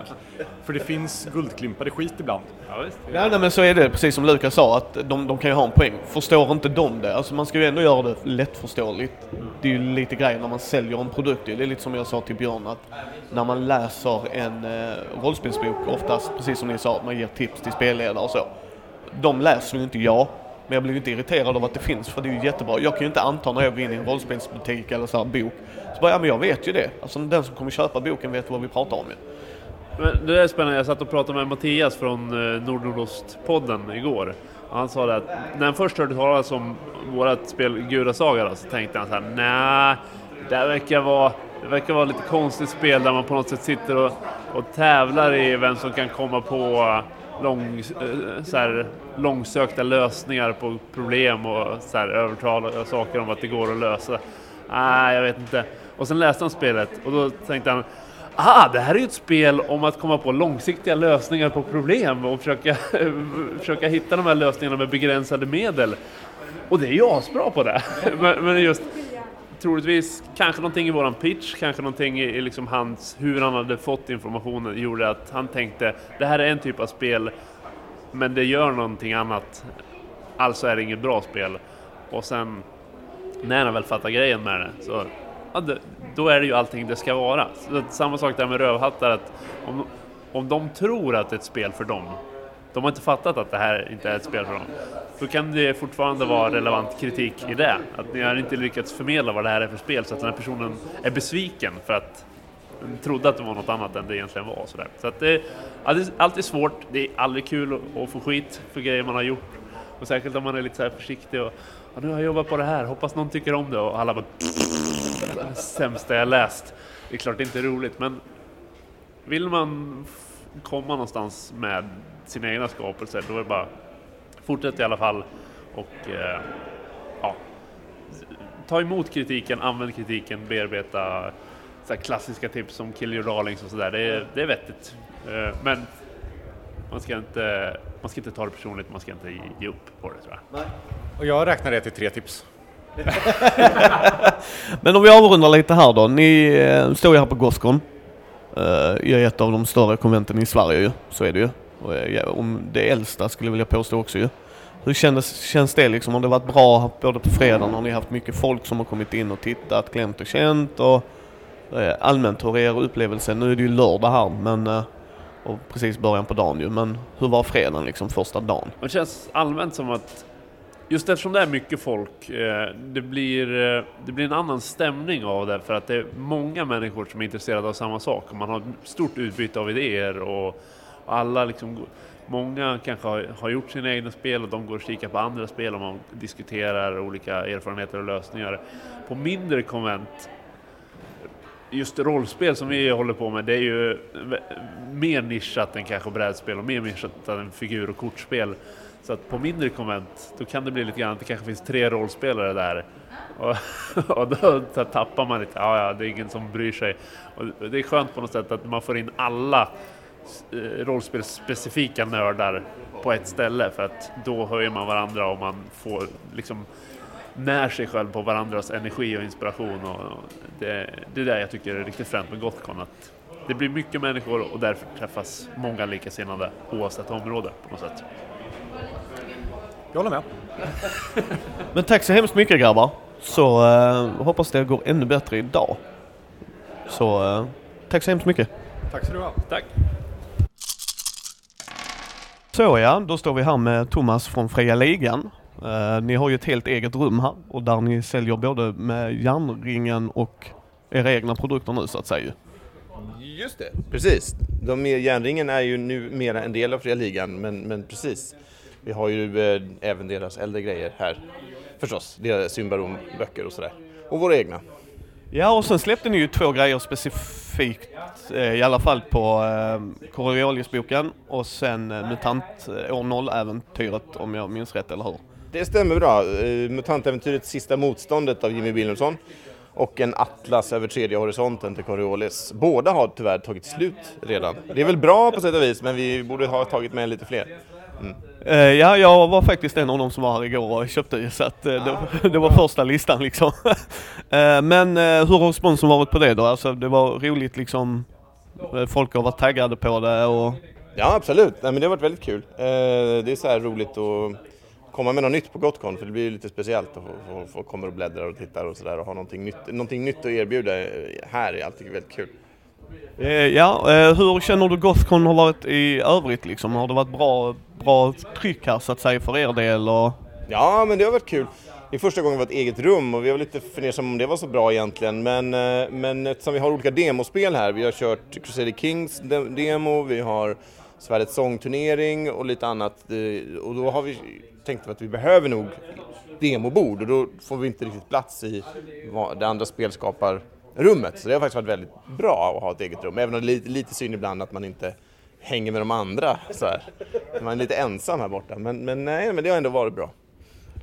För det finns guldklimpade skit ibland. Ja, ja nej, men så är det, precis som Lukas sa, att de, de kan ju ha en poäng. Förstår inte de det? Alltså man ska ju ändå göra det lättförståeligt. Det är ju lite grejen när man säljer en produkt. Det är lite som jag sa till Björn, att när man läser en eh, rollspelsbok, oftast, precis som ni sa, man ger tips till spelledare och så. De läser ju inte jag, men jag blir inte irriterad av att det finns för det är ju jättebra. Jag kan ju inte anta när jag går in i en rollspelsbutik eller så här bok. Bara, ja men jag vet ju det. Alltså den som kommer köpa boken vet vad vi pratar om ju. Men det är spännande, jag satt och pratade med Mattias från eh, Nordnordostpodden Nordnordost-podden igår. Han sa det att när han först hörde talas om vårat spel Gudasaga så tänkte han så här, nej, det verkar vara det verkar vara lite konstigt spel där man på något sätt sitter och, och tävlar i vem som kan komma på eh, lång, eh, så här, långsökta lösningar på problem och så här, övertala saker om att det går att lösa. Nej, jag vet inte. Och sen läste han spelet och då tänkte han Ah, det här är ju ett spel om att komma på långsiktiga lösningar på problem och försöka, försöka hitta de här lösningarna med begränsade medel. Och det är ju asbra på det. men, men just troligtvis kanske någonting i våran pitch, kanske någonting i liksom hans, hur han hade fått informationen gjorde att han tänkte det här är en typ av spel men det gör någonting annat alltså är det inget bra spel. Och sen när han väl fattar grejen med det så ja, det, då är det ju allting det ska vara. Så samma sak där med rövhattar, att om, om de tror att det är ett spel för dem, de har inte fattat att det här inte är ett spel för dem, då kan det fortfarande vara relevant kritik i det. Att ni har inte lyckats förmedla vad det här är för spel så att den här personen är besviken för att den trodde att det var något annat än det egentligen var. Sådär. Så att det, Allt är svårt, det är aldrig kul att, få skit för grejer man har gjort. Och särskilt om man är lite så försiktig och ja, nu har jag jobbat på det här, hoppas någon tycker om det och alla bara sämsta jag läst. Det är klart det inte är roligt men vill man komma någonstans med sina egna skapelser då är det bara fortsätt i alla fall och eh, ja, ta emot kritiken, använd kritiken, bearbeta så klassiska tips som kill your darlings och sådär. Det, är, det är vettigt. Eh, men man ska, inte, man ska inte ta det personligt, man ska inte ge upp på det tror jag. Och jag räknar det till tre tips. Men om vi avrundar lite här då. Ni eh, står ju här på Gothcon. Uh, eh, är ett av de större konventen i Sverige ju. Så är det ju. Och, eh, ja, om det äldsta skulle jag vilja påstå också ju. Hur kändes, känns det liksom? Har det varit bra både på fredagen har ni haft mycket folk som har kommit in och tittat, glänt och känt och eh, allmänt hur är er upplevelse? Nu är det ju lördag här men och precis början på dagen ju. Men hur var fredagen liksom första dagen? Det känns allmänt som att Just eftersom det är mycket folk, eh, det blir, eh, det blir en annan stämning av det för att det är många människor som är intresserade av samma sak och man har stort utbyte av idéer och alla liksom, många kanske har, har gjort sina egna spel och de går och kikar på andra spel och man diskuterar olika erfarenheter och lösningar. På mindre konvent just rollspel som vi håller på med, det är ju mer nischat än kanske brädspel och mer nischat än figur och kortspel. Så att på mindre konvent, då kan det bli lite grann att det kanske finns tre rollspelare där. Och, och då tappar man lite, ja, ja, det är ingen som bryr sig. Och det är skönt på något sätt att man får in alla eh, rollspelsspecifika nördar på ett ställe för att då höjer man varandra och man får liksom när sig själv på varandras energi och inspiration. Och det, det är det jag tycker är riktigt fränt med Gothcon. Att det blir mycket människor och därför träffas många likasinnade oavsett område på något sätt. Jag håller med. Men tack så hemskt mycket grabbar. Så uh, hoppas det går ännu bättre idag. Så uh, tack så hemskt mycket. Tack så du ha. Tack. Så ja, då står vi här med Thomas från Fria Ligan. Uh, ni har ju ett helt eget rum här och där ni säljer både med järnringen och era egna produkter nu så att säga. Just det, precis. De med järnringen är ju numera en del av Fria Ligan, men, men precis. Vi har ju eh, även deras äldre grejer här förstås, deras Symbarom-böcker och sådär. Och våra egna. Ja, och sen släppte ni ju två grejer specifikt, eh, i alla fall på eh, Coriolisboken och sen eh, MUTANT eh, år 0-äventyret om jag minns rätt, eller hur? Det stämmer bra. Eh, MUTANT-äventyret Sista motståndet av Jimmy Wilhelmsson och en atlas över tredje horisonten till Coriolis. Båda har tyvärr tagit slut redan. Det är väl bra på sätt och vis, men vi borde ha tagit med lite fler. Mm. Uh, ja, jag var faktiskt en av dem som var här igår och köpte så att uh, det, det, var första listan liksom. uh, men hur har responsen varit på det då? Alltså det var roligt liksom, folk har varit taggade på det och... Ja absolut, Nej, men det har varit väldigt kul. det är så här roligt att komma med något nytt på Gotcon för det blir lite speciellt att få, få, få komma och bläddra och titta och sådär och ha någonting nytt, någonting nytt att erbjuda här är alltid väldigt kul. Eh, ja, eh, hur känner du Gothcon har varit i övrigt liksom? Har det varit bra, bra tryck här så att säga för er del? Och... Ja, men det har varit kul. Det är första gången vi har ett eget rum och vi var lite fundersamma om det var så bra egentligen. Men, eh, men eftersom vi har olika demospel här, vi har kört Crusader Kings demo, vi har Svärdets sångturnering och lite annat. Eh, och då har vi tänkt att vi behöver nog demobord och då får vi inte riktigt plats i det andra spelskapar rummet. Så det har faktiskt varit väldigt bra att ha ett eget rum, även om det är lite, lite synd ibland att man inte hänger med de andra så här. Man är lite ensam här borta, men, men nej, men det har ändå varit bra.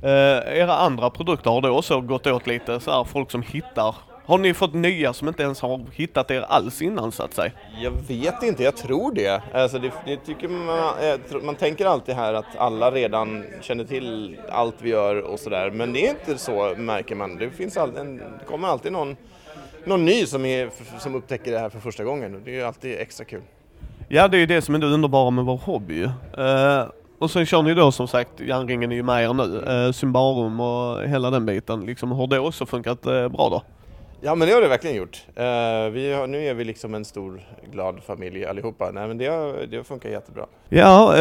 Uh, era andra produkter har då också gått åt lite så här, folk som hittar har ni fått nya som inte ens har hittat er alls innan så att säga? Jag vet inte, jag tror det. Alltså det, det tycker man, man tänker alltid här att alla redan känner till allt vi gör och sådär. Men det är inte så märker man. Det, finns all, en, det kommer alltid någon någon ny som, är, som upptäcker det här för första gången. Det är alltid extra kul. Ja, det är ju det som är det underbara med vår hobby. Uh, Och sen kör ni då som sagt, Järnringen är ju med er nu, eh, Symbarum och hela den biten. Liksom, har det också funkat eh, bra då? Ja men det har det verkligen gjort. Uh, vi har, nu är vi liksom en stor glad familj allihopa. Nej men det har, det har funkat jättebra. Ja,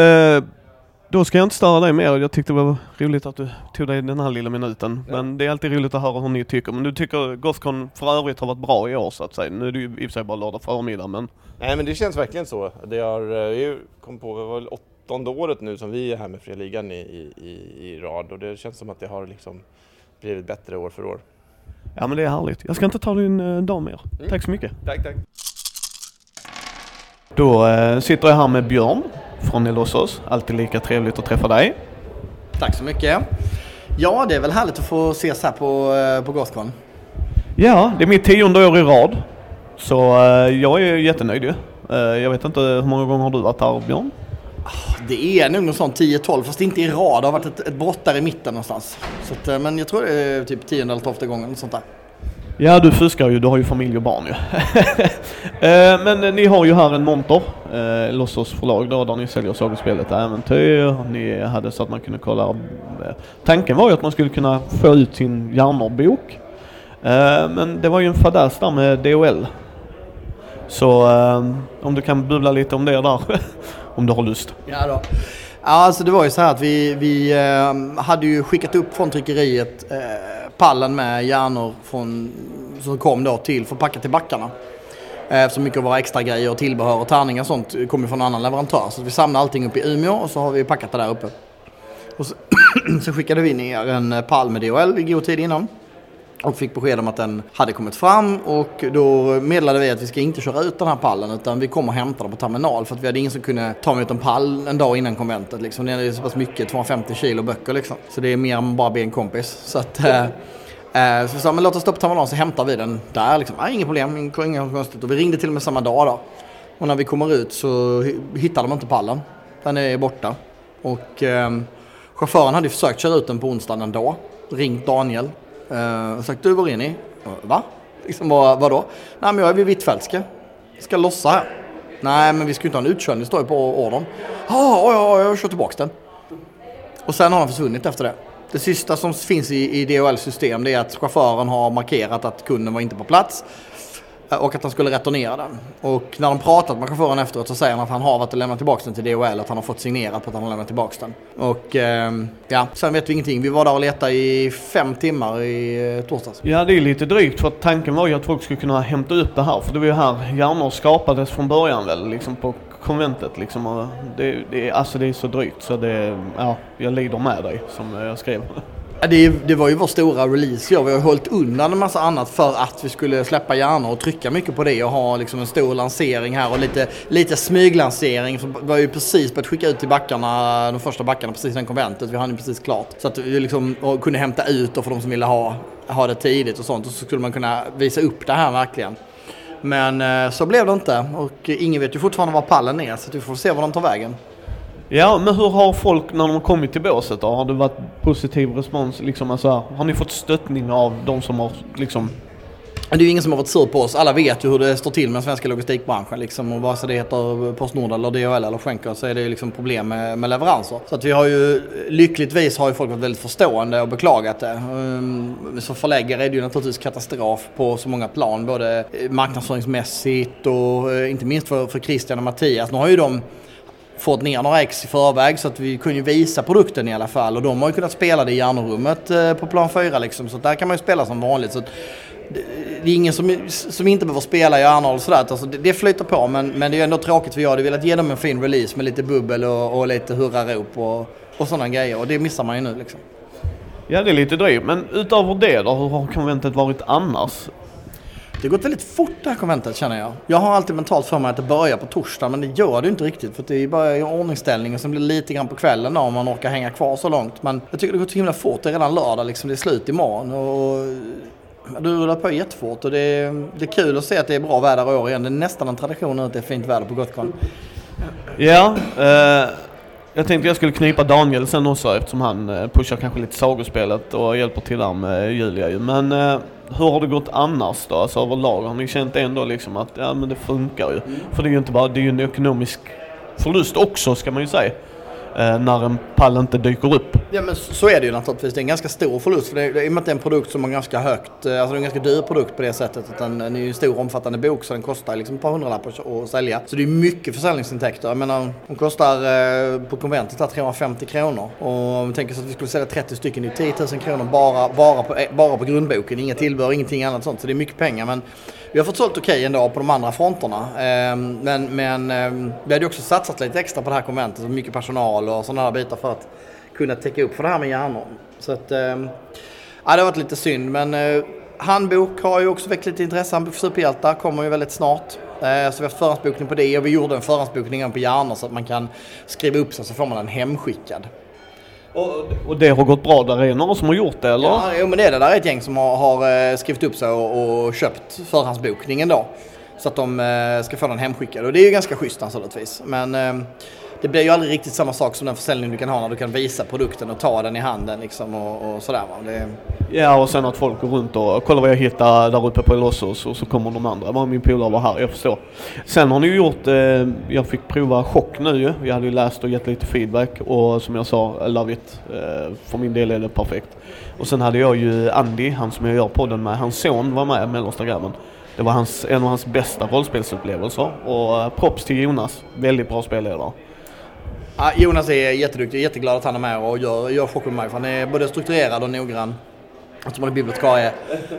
då ska jag inte störa dig mer. Jag tyckte det var roligt att du tog dig den här lilla minuten. Ja. Men det är alltid roligt att höra hur ni tycker. Men du tycker Gothcon för övrigt har varit bra i år så att säga. Nu är det ju i och för sig bara lördag förmiddag men Nej men det känns verkligen så. Det har, eh, vi kom på, det var väl åttonde året nu som vi är här med Fria Ligan i, i, i, rad och det känns som att det har liksom blivit bättre år för år. ja men det är härligt. Jag ska inte ta din eh, dag mer. Mm. Tack så mycket. Tack tack. Då eh, sitter jag här med Björn från Elossos. Alltid lika trevligt att träffa dig. Tack så mycket. Ja, det är väl härligt att få ses här på, eh, på Gothcon. Ja, det är mitt tionde år i rad. Så eh, jag är jättenöjd ju. Eh, jag vet inte, hur många gånger har du varit här Björn? Det är nog någon sån 10-12, fast inte i rad. Det har varit ett, ett brott där i mitten någonstans. Så att, men jag tror det är typ tionde eller tolfte gången, något sånt där. Ja, du fuskar ju. Du har ju familj och barn ju. Eh, men ni har ju här en monter, eh, Lossos förlag då, där ni säljer sagospelet Äventyr. Ni hade så att man kunde kolla. Eh, tanken var ju att man skulle kunna få ut sin Hjärnor-bok. Eh, men det var ju en fadäs där med DHL. Så om du kan bubbla lite om det där, om du har lust. Ja då. Ja, alltså det var ju så här att vi, vi hade ju skickat upp från tryckeriet pallen med hjärnor från, som kom då till för att packa till backarna. Eh, Eftersom mycket av våra extra grejer och tillbehör och tärningar och sånt kommer från en annan leverantör. Så vi samlade allting upp i Umeå och så har vi packat det där uppe. Och så, så skickade vi ner en eh, pall med DHL i god tid innan. Och fick besked om att den hade kommit fram och då meddelade vi att vi ska inte köra ut den här pallen utan vi kommer och den på terminal för att vi hade ingen som kunde ta emot en pall en dag innan konventet. Liksom. Det är så pass mycket, 250 kilo böcker liksom. Så det är mer än bara be en kompis. Så att, eh, eh så vi sa, men låt oss stå på terminalen så hämtar vi den där. Liksom. Ah, inga problem, inget konstigt. Och vi ringde till och med samma dag då. Och när vi kommer ut så hittar de inte pallen. Den är borta. Och eh, chauffören hade försökt köra ut den på onsdagen ändå. Ringt Daniel. Eh, och sagt, du var är ni? Va? Liksom, vad, vadå? Nej men jag är vid Hvitfeldtska. Ska lossa här. Nej men vi ska ju inte ha en utkörning, det står ju på ordern. Ja, ja, jag kör tillbaka den. Och sen har den försvunnit efter det. Det sista som finns i, i DHL system det är att chauffören har markerat att kunden var inte på plats. Eh, och att han skulle returnera den. Och när de pratat med chauffören efteråt så säger han att han har varit och lämnat tillbaka den till DHL. Att han har fått signerat på att han har lämnat tillbaka den. Och eh, ja, sen vet vi ingenting. Vi var där och letade i fem timmar i eh, torsdags. Ja, det är lite drygt för att tanken var ju att folk skulle kunna hämta upp det här. För det var ju här hjärnor skapades från början väl, liksom på konventet liksom. Det, det, alltså det är så drygt så det, ja, jag lider med dig som jag skrev. Det, det var ju vår stora release. Ja. Vi har hållit undan en massa annat för att vi skulle släppa hjärnor och trycka mycket på det och ha liksom en stor lansering här och lite, lite smyglansering. Så vi var ju precis börjat skicka ut till backarna, de första backarna precis innan konventet. Vi hann ju precis klart. Så att vi liksom kunde hämta ut och för de som ville ha, ha det tidigt och sånt. Och så skulle man kunna visa upp det här verkligen. Men eh, så blev det inte och ingen vet ju fortfarande var pallen är så att vi får se var de tar vägen. Ja, men hur har folk när de har kommit till båset då? Har det varit positiv respons liksom? Alltså, har ni fått stöttning av de som har liksom Det är ju ingen som har varit sur på oss. Alla vet ju hur det står till med den svenska logistikbranschen. Liksom. Och vare sig det heter Postnord eller DHL eller Schenker så är det ju liksom problem med, med leveranser. Så att vi har ju, lyckligtvis har ju folk varit väldigt förstående och beklagat det. Ehm, som förläggare är det ju naturligtvis katastrof på så många plan. Både marknadsföringsmässigt och eh, inte minst för, för Christian och Mattias. Nu har ju de fått ner några ex i förväg så att vi kunde ju visa produkten i alla fall. Och de har ju kunnat spela det i hjärnorummet eh, på plan 4 liksom. Så där kan man ju spela som vanligt. Så att det, är ingen som, som inte behöver spela i hjärnor och sådär. Alltså det, det flyter på men, men det är ändå tråkigt för jag hade velat ge dem en fin release med lite bubbel och, och lite hurrarop och, och sådana grejer. Och det missar man ju nu liksom. Ja, det är lite drygt. Men utöver det då, hur har konventet varit annars? Det har gått väldigt fort det här konventet känner jag. Jag har alltid mentalt för mig att det börjar på torsdag men det gör det inte riktigt för att det är bara i ordningsställning och sen blir det lite grann på kvällen då, om man orkar hänga kvar så långt. Men jag tycker det går så himla fort. Det är redan lördag liksom. Det är slut imorgon. Och det rullar på jättefort och det är, det är kul att se att det är bra väder i år igen. Det är nästan en tradition nu att det är fint väder på Gotcon. Ja, eh, jag tänkte jag skulle knipa Daniel sen också eftersom han eh, pushar kanske lite sagospelet och hjälper till där med Julia ju. Men eh, hur har det gått annars då? Alltså överlag? Har ni känt ändå liksom att ja men det funkar ju? För det är ju inte bara, det är ju en ekonomisk förlust också ska man ju säga eh, när en pall inte dyker upp. Ja men så är det ju naturligtvis. Det är en ganska stor förlust. För det, det, I och med att det är en produkt som är ganska högt, eh, alltså det är en ganska dyr produkt på det sättet. Att den, den är ju en stor omfattande bok så den kostar liksom ett par hundralappar att sälja. Så det är mycket försäljningsintäkter. Jag menar, de kostar eh, på konventet här 350 kronor. Och om vi tänker så att vi skulle sälja 30 stycken i 10 000 kronor bara, bara, på, eh, bara på grundboken. Inga tillbehör, ingenting annat sånt. Så det är mycket pengar. Men vi har fått sålt okej okay ändå på de andra fronterna. Ehm, men, men ehm, vi hade också satsat lite extra på det här konventet. Mycket personal och sådana här bitar för att kunna täcka upp för det här med hjärnor. Så att, ehm, ja, det har varit lite synd men eh, handbok har ju också väckt lite intresse. Handbok för superhjältar kommer ju väldigt snart. Eh, så vi har haft förhandsbokning på det och vi gjorde en förhandsbokning på hjärnor så att man kan skriva upp sig så får man den hemskickad. Och, och det har gått bra? Där är några som har gjort det eller? Ja, jo, men det är det. Där är ett gäng som har, har eh, skrivit upp sig och, och köpt förhandsbokningen då. Så att de eh, ska få den hemskickad och det är ju ganska schysst naturligtvis. Men eh, det blir ju aldrig riktigt samma sak som den försäljning du kan ha när du kan visa produkten och ta den i handen liksom och, och sådär va. Det... Ja och sen att folk går runt och kollar vad jag hittar där uppe på Elossos och så kommer de andra. Bara min polare var här, jag förstår. Sen har ni ju gjort, eh, jag fick prova chock nu ju. Jag hade ju läst och gett lite feedback och som jag sa, I love it. Eh, för min del är det perfekt. Och sen hade jag ju Andy, han som jag gör podden med, hans son var med, mellersta grabben. Det var hans, en av hans bästa rollspelsupplevelser och eh, props till Jonas, väldigt bra spelledare. Ja, Jonas är jätteduktig, jätteglad att han är med och gör, gör chocken med mig. För han är både strukturerad och noggrann. Som han är bibliotekarie.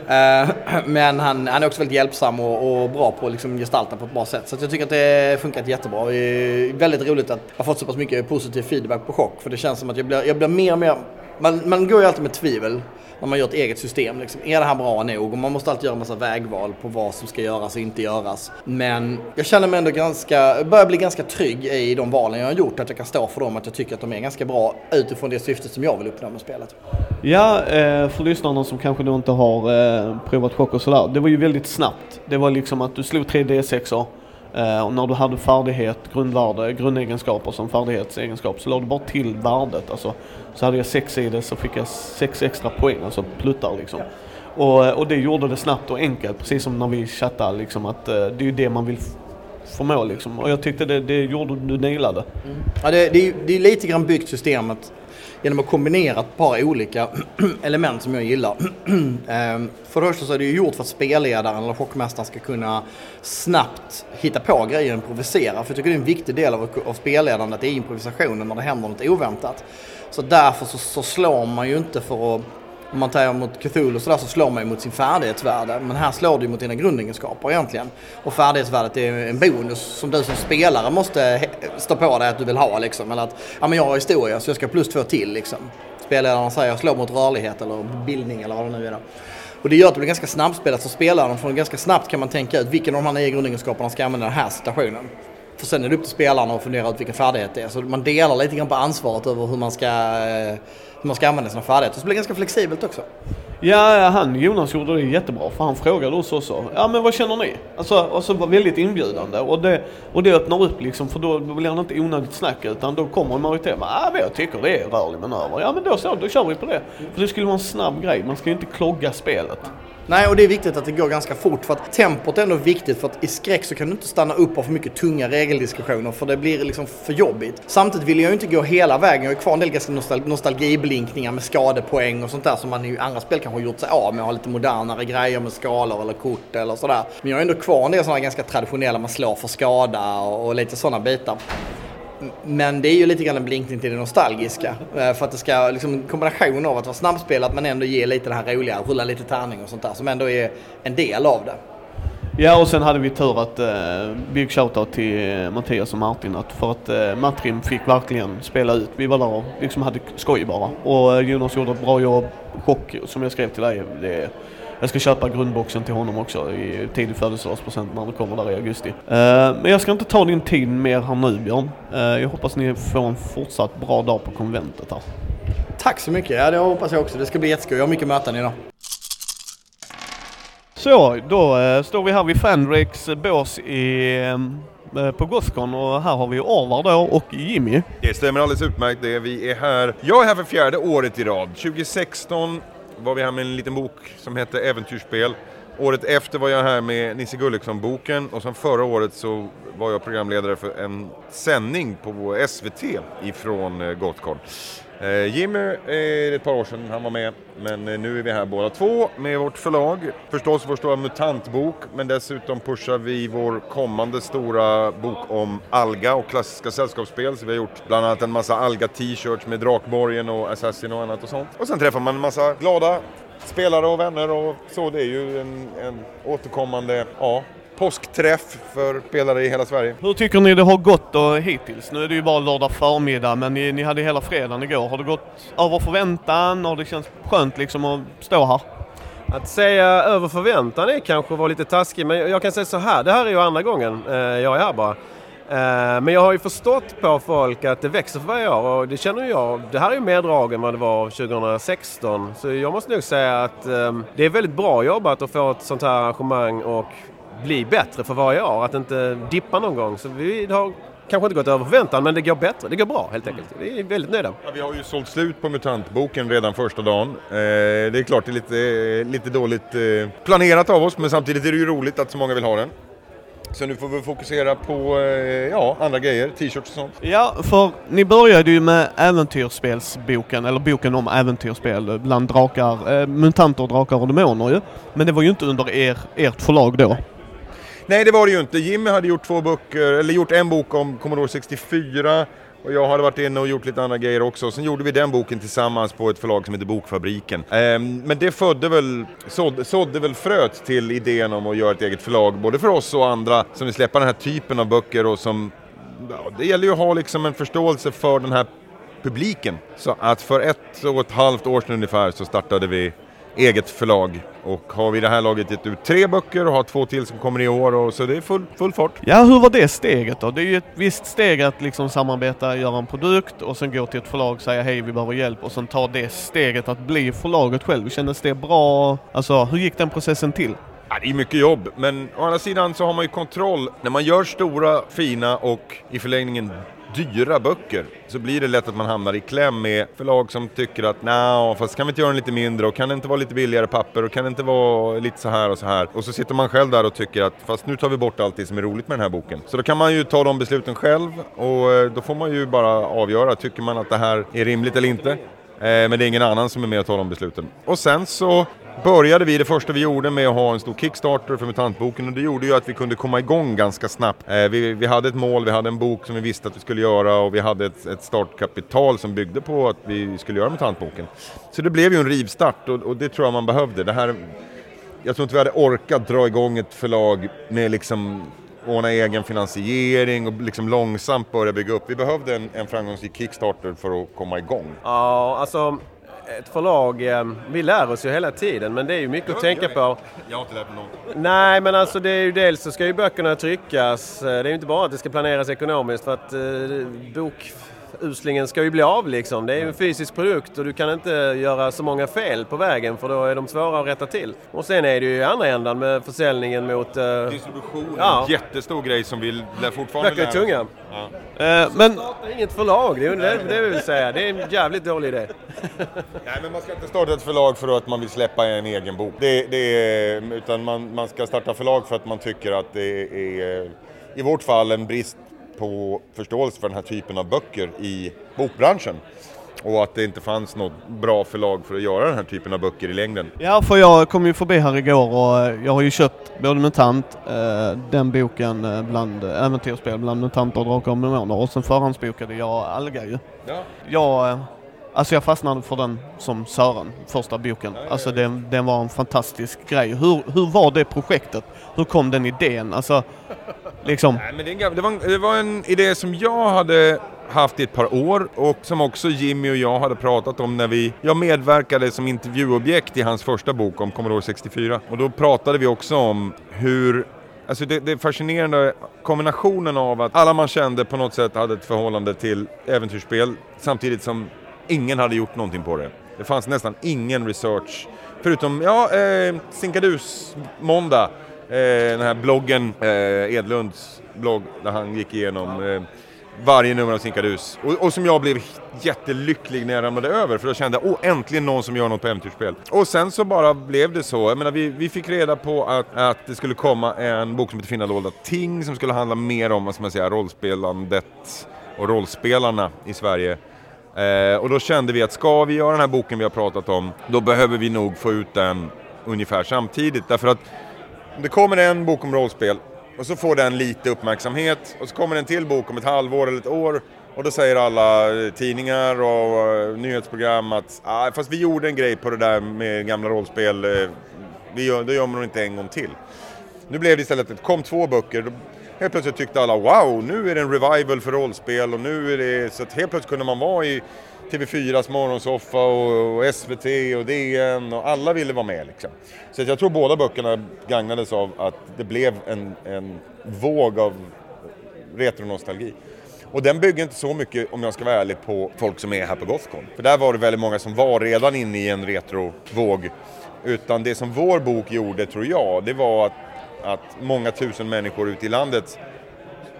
Eh, men han, han är också väldigt hjälpsam och, och bra på att liksom gestalta på ett bra sätt. Så jag tycker att det funkat jättebra. Det är väldigt roligt att ha fått så pass mycket positiv feedback på chock. För det känns som att jag blir, jag blir mer och mer... Man, man går ju alltid med tvivel när man gör ett eget system. Liksom. Är det här bra nog? Och man måste alltid göra en massa vägval på vad som ska göras och inte göras. Men jag känner mig ändå ganska, börjar bli ganska trygg i de valen jag har gjort. Att jag kan stå för dem, att jag tycker att de är ganska bra utifrån det syftet som jag vill uppnå med spelet. Ja, eh, för lyssnarna som kanske då inte har eh, provat chock och sådär. Det var ju väldigt snabbt. Det var liksom att du slog tre D6-or. Eh, och när du hade färdighet, grundvärde, grundegenskaper som färdighetsegenskap så lade du bara till värdet. Alltså, så hade jag sex i det så fick jag sex extra poäng, alltså pluttar liksom. Och, eh, och det gjorde det snabbt och enkelt, precis som när vi chattade liksom att eh, det är ju det man vill förmå liksom. Och jag tyckte det, det gjorde du nailade. Mm. Ja, det, det, det är lite grann byggt systemet genom att kombinera ett par olika element som jag gillar. Ehm, för det första så är det ju gjort för att spelledaren eller chockmästaren ska kunna snabbt hitta på grejer och improvisera. För jag tycker det är en viktig del av, av spelledandet, det är improvisationen när det händer något oväntat. Så därför så, så slår man ju inte för att om man tar mot Cthulhu och sådär så slår man ju mot sin färdighetsvärde. Men här slår du mot dina grundegenskaper egentligen. Och färdighetsvärdet är en bonus som du som spelare måste stå på dig att du vill ha liksom. Eller att, ja men jag har historia så jag ska plus två till liksom. Spelledaren säger slå mot rörlighet eller bildning eller vad det nu är. Då. Och det gör att det blir ganska snabbspelat för spelaren. För ganska snabbt kan man tänka ut vilken av de här nio grundegenskaperna ska använda i den här situationen. För sen är det upp till spelarna att fundera ut vilken färdighet det är. Så man delar lite grann på ansvaret över hur man ska eh, man ska använda sina färdigheter. Så det blir ganska flexibelt också. Ja, han Jonas gjorde det jättebra för han frågade oss också. Ja men vad känner ni? Alltså, och så var väldigt inbjudande och det, och det öppnar upp liksom för då blir det inte onödigt snack utan då kommer en majoritet med ja ah, men jag tycker det är rörlig manöver. Ja men då så, då kör vi på det. För det skulle vara en snabb grej, man ska ju inte klogga spelet. Nej, och det är viktigt att det går ganska fort för att tempot är ändå viktigt för att i skräck så kan du inte stanna upp av för mycket tunga regeldiskussioner för det blir liksom för jobbigt. Samtidigt vill jag ju inte gå hela vägen. Jag har kvar en del ganska nostal nostalgiblinkningar med skadepoäng och sånt där som man i andra spel kanske har gjort sig av med. Har lite modernare grejer med skalor eller kort eller sådär. Men jag har ändå kvar en del sådana ganska traditionella, man slår för skada och, och lite sådana bitar. Men det är ju lite grann en blinkning till det nostalgiska. Eh, för att det ska, liksom kombination av att vara snabbspelat men ändå ge lite det här roliga, rulla lite tärning och sånt där som ändå är en del av det. Ja och sen hade vi tur att eh, big shoutout till eh, Mattias och Martin att för att eh, Matrim fick verkligen spela ut. Vi var där och liksom hade skoj bara. Och eh, Jonas gjorde ett bra jobb. Chock som jag skrev till dig. Det, jag ska köpa grundboxen till honom också i tidig födelsedagspresent när det kommer där i augusti. Uh, men jag ska inte ta din tid mer här nu Björn. Uh, jag hoppas ni får en fortsatt bra dag på konventet här. Tack så mycket, ja det hoppas jag också. Det ska bli jätteskoj. Jag har mycket möten idag. Så, då uh, står vi här vid Fandrakes bås i Eh, på Gothcon och här har vi Orvar då och Jimmy. Det stämmer alldeles utmärkt det. Vi är här, jag är här för fjärde året i rad. 2016 var vi här med en liten bok som hette Äventyrsspel Året efter var jag här med Nisse Gulliksson-boken och sen förra året så var jag programledare för en sändning på SVT ifrån eh, Gothcon. Eh, Jimmy eh, är ett par år sedan han var med, men eh, nu är vi här båda två med vårt förlag. Förstås vår stora MUTANT-bok, men dessutom pushar vi vår kommande stora bok om Alga och klassiska sällskapsspel. Så vi har gjort bland annat en massa Alga-t-shirts med Drakborgen och Assassin och annat och sånt. Och sen träffar man en massa glada spelare och vänner och så. Det är ju en, en återkommande, ja, påskträff för spelare i hela Sverige. Hur tycker ni det har gått då hittills? Nu är det ju bara lördag förmiddag men ni, ni hade hela fredagen igår. Har det gått över förväntan? Har det känts skönt liksom att stå här? Att säga över förväntan är kanske var lite taskigt men jag kan säga så här, det här är ju andra gången eh, jag är här bara. Eh, men jag har ju förstått på folk att det växer för varje år och det känner jag. Det här är ju mer drag än vad det var 2016 så jag måste nog säga att eh, det är väldigt bra jobbat att få ett sånt här arrangemang och bli bättre för varje år, att inte dippa någon gång. Så vi har kanske inte gått över förväntan men det går bättre, det går bra helt enkelt. Vi är väldigt nöjda. Ja, vi har ju sålt slut på MUTANT-boken redan första dagen. Eh, det är klart det är lite, lite dåligt eh, planerat av oss men samtidigt är det ju roligt att så många vill ha den. Så nu får vi fokusera på eh, ja, andra grejer, t-shirts och sånt. Ja, för ni började ju med äventyrsspelsboken, eller boken om äventyrsspel bland drakar, eh, mutanter, drakar och demoner ju. Men det var ju inte under er, ert förlag då. Nej, det var det ju inte. Jimmy hade gjort två böcker, eller gjort en bok om Commodore 64 och jag hade varit inne och gjort lite andra grejer också. Sen gjorde vi den boken tillsammans på ett förlag som heter Bokfabriken. Ehm, men det födde väl, sådde, sådde väl fröet till idén om att göra ett eget förlag, både för oss och andra som vill släppa den här typen av böcker och som... Ja, det gäller ju att ha liksom en förståelse för den här publiken. Så att för ett och ett halvt år sedan ungefär så startade vi eget förlag. Och har vi i det här laget gett ut tre böcker och har två till som kommer i år och så det är full, full fart. Ja, hur var det steget då? Det är ju ett visst steg att liksom samarbeta, göra en produkt och sen gå till ett förlag och säga hej, vi behöver hjälp och sen ta det steget att bli förlaget själv. Kändes det bra? Alltså, hur gick den processen till? Ja, det är mycket jobb, men å andra sidan så har man ju kontroll. När man gör stora, fina och i förlängningen dyra böcker så blir det lätt att man hamnar i kläm med förlag som tycker att nej, fast kan vi inte göra den lite mindre och kan det inte vara lite billigare papper och kan det inte vara lite så här och så här. Och så sitter man själv där och tycker att fast nu tar vi bort allt det som är roligt med den här boken. Så då kan man ju ta de besluten själv och eh, då får man ju bara avgöra, tycker man att det här är rimligt eller inte. Eh, men det är ingen annan som är med och tar de besluten. Och sen så började vi, det första vi gjorde med att ha en stor Kickstarter för MUTANT-boken och det gjorde ju att vi kunde komma igång ganska snabbt. Eh, Vi, vi hade ett mål, vi hade en bok som vi visste att vi skulle göra och vi hade ett, ett startkapital som byggde på att vi skulle göra MUTANT-boken. Så det blev ju en rivstart och, och det tror jag man behövde. Det här, jag tror inte vi hade orkat dra igång ett förlag med liksom ordna egen finansiering och liksom långsamt börja bygga upp. Vi behövde en, en framgångsrik Kickstarter för att komma igång. Ja, alltså ett förlag, eh, vi lär oss ju hela tiden men det är ju mycket att tänka på. Jag har inte lärt mig något. Nej, men alltså det är ju dels så ska ju böckerna tryckas. Eh, Det är ju inte bara att det ska planeras ekonomiskt för att eh, bokuslingen ska ju bli av liksom. Det är ju en fysisk produkt och du kan inte göra så många fel på vägen för då är de svåra att rätta till. Och sen är det ju i andra ändan med försäljningen mot... eh, Distribution Ja. en jättestor grej som vi lär fortfarande Böcker är lära tunga. oss. Ja. Eh, men Starta inget förlag, det är det, det vill säga. Det är en jävligt dålig idé. Nej, men man ska inte starta ett förlag för att man vill släppa en egen bok. Det, det är, utan man, man ska starta förlag för att man tycker att det är, i vårt fall, en brist på förståelse för den här typen av böcker i bokbranschen. Och att det inte fanns något bra förlag för att göra den här typen av böcker i längden. Ja, för jag kom ju förbi här igår och jag har ju köpt både MUTANT, eh, den boken eh, bland eh, äventyrsspel bland mutanter, drakar och demoner och sen förhandsbokade jag Alga ju. Ja. Jag, eh, alltså jag fastnade för den som Sören, första boken. Alltså den, den var en fantastisk grej. Hur, hur var det projektet? Hur kom den idén? Alltså, liksom... Nej, men det, det, var en, det var en idé som jag hade haft i ett par år och som också Jimmy och jag hade pratat om när vi, jag medverkade som intervjuobjekt i hans första bok om Commodore 64. Och då pratade vi också om hur Alltså det, det är fascinerande kombinationen av att alla man kände på något sätt hade ett förhållande till äventyrsspel samtidigt som ingen hade gjort någonting på det. Det fanns nästan ingen research förutom, ja, eh, Sinkadus måndag, eh, den här bloggen, eh, Edlunds blogg där han gick igenom eh, varje nummer av Sinkadus. Och, och som jag blev jättelycklig när jag ramlade över för då kände jag, åh äntligen någon som gör något på äventyrsspel. Och sen så bara blev det så. Jag menar, vi, vi fick reda på att, att det skulle komma en bok som heter Finna dolda ting som skulle handla mer om, vad ska man säga, rollspelandet och rollspelarna i Sverige. Eh, och då kände vi att ska vi göra den här boken vi har pratat om, då behöver vi nog få ut den ungefär samtidigt. Därför att det kommer en bok om rollspel och så får den lite uppmärksamhet och så kommer en till bok om ett halvår eller ett år och då säger alla eh, tidningar och eh, nyhetsprogram att ah, fast vi gjorde en grej på det där med gamla rollspel, eh, vi gör, det gör man nog inte en gång till. Nu blev det istället att det kom två böcker, helt plötsligt tyckte alla wow, nu är det en revival för rollspel och nu är det, så att helt plötsligt kunde man vara i TV4s morgonsoffa och, och SVT och DN och alla ville vara med liksom. Så att jag tror båda böckerna gagnades av att det blev en, en våg av retronostalgi. Och den bygger inte så mycket, om jag ska vara ärlig, på folk som är här på Gothcon. För där var det väldigt många som var redan inne i en retrovåg. Utan det som vår bok gjorde, tror jag, det var att, att många tusen människor ute i landet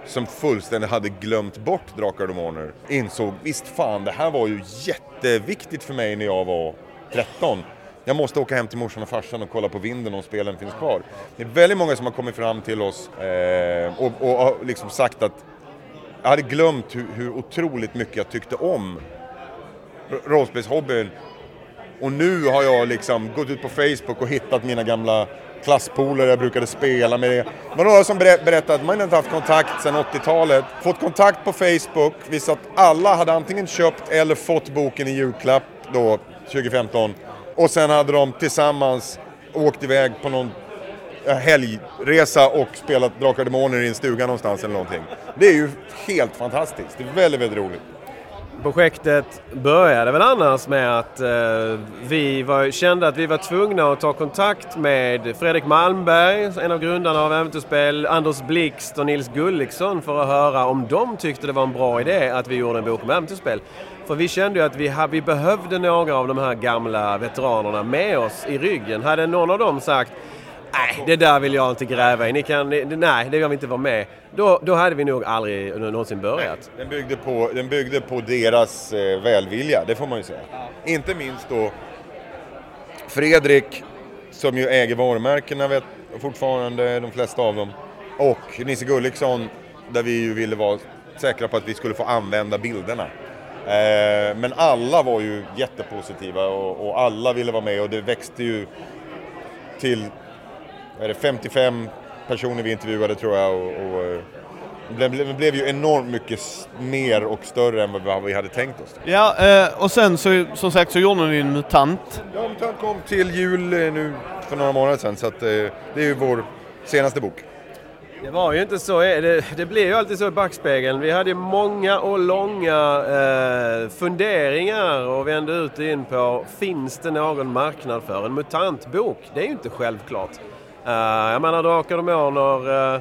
som fullständigt hade glömt bort Drakar och Demoner insåg, visst fan, det här var ju jätteviktigt för mig när jag var 13. Jag måste åka hem till morsan och farsan och kolla på vinden om spelen finns kvar. Det är väldigt många som har kommit fram till oss eh, och, och och liksom sagt att jag hade glömt hur, hur otroligt mycket jag tyckte om rollspelshobbyn. Och nu har jag liksom gått ut på Facebook och hittat mina gamla klasspolare jag brukade spela med. Det var några som berättade att man inte haft kontakt sedan 80-talet. Fått kontakt på Facebook, visat att alla hade antingen köpt eller fått boken i julklapp då 2015. Och sen hade de tillsammans åkt iväg på någon helgresa och spelat Drakar och Demoner i en stuga någonstans eller någonting. Det är ju helt fantastiskt. Det är väldigt, väldigt roligt. Projektet började väl annars med att eh, vi var, kände att vi var tvungna att ta kontakt med Fredrik Malmberg, en av grundarna av Äventyrsspel, Anders Blixt och Nils Gulliksson för att höra om de tyckte det var en bra idé att vi gjorde en bok om äventyrsspel. För vi kände ju att vi, vi behövde några av de här gamla veteranerna med oss i ryggen. Hade någon av dem sagt nej, det där vill jag inte gräva i. Ni kan, nej, det vill vi inte vara med. Då, då hade vi nog aldrig någonsin börjat. Den byggde på, den byggde på deras eh, välvilja, det får man ju säga. Ja. Inte minst då Fredrik, som ju äger varumärkena vet, fortfarande, de flesta av dem. Och Nisse Gulliksson, där vi ju ville vara säkra på att vi skulle få använda bilderna. Eh, men alla var ju jättepositiva och, och alla ville vara med och det växte ju till är det 55 personer vi intervjuade tror jag och, och eh, det blev, blev ju enormt mycket mer och större än vad vi hade tänkt oss. Ja, eh, och sen så, som sagt så gjorde ni en MUTANT. Ja, MUTANT kom till jul eh, nu för några månader sedan så att det är ju vår senaste bok. Det var ju inte så, det, det blir ju alltid så i backspegeln. Vi hade många och långa eh, funderingar och vände ut och in på, finns det någon marknad för en MUTANT-bok? Det är ju inte självklart. Uh, jag menar Drakar och Demoner uh, eh,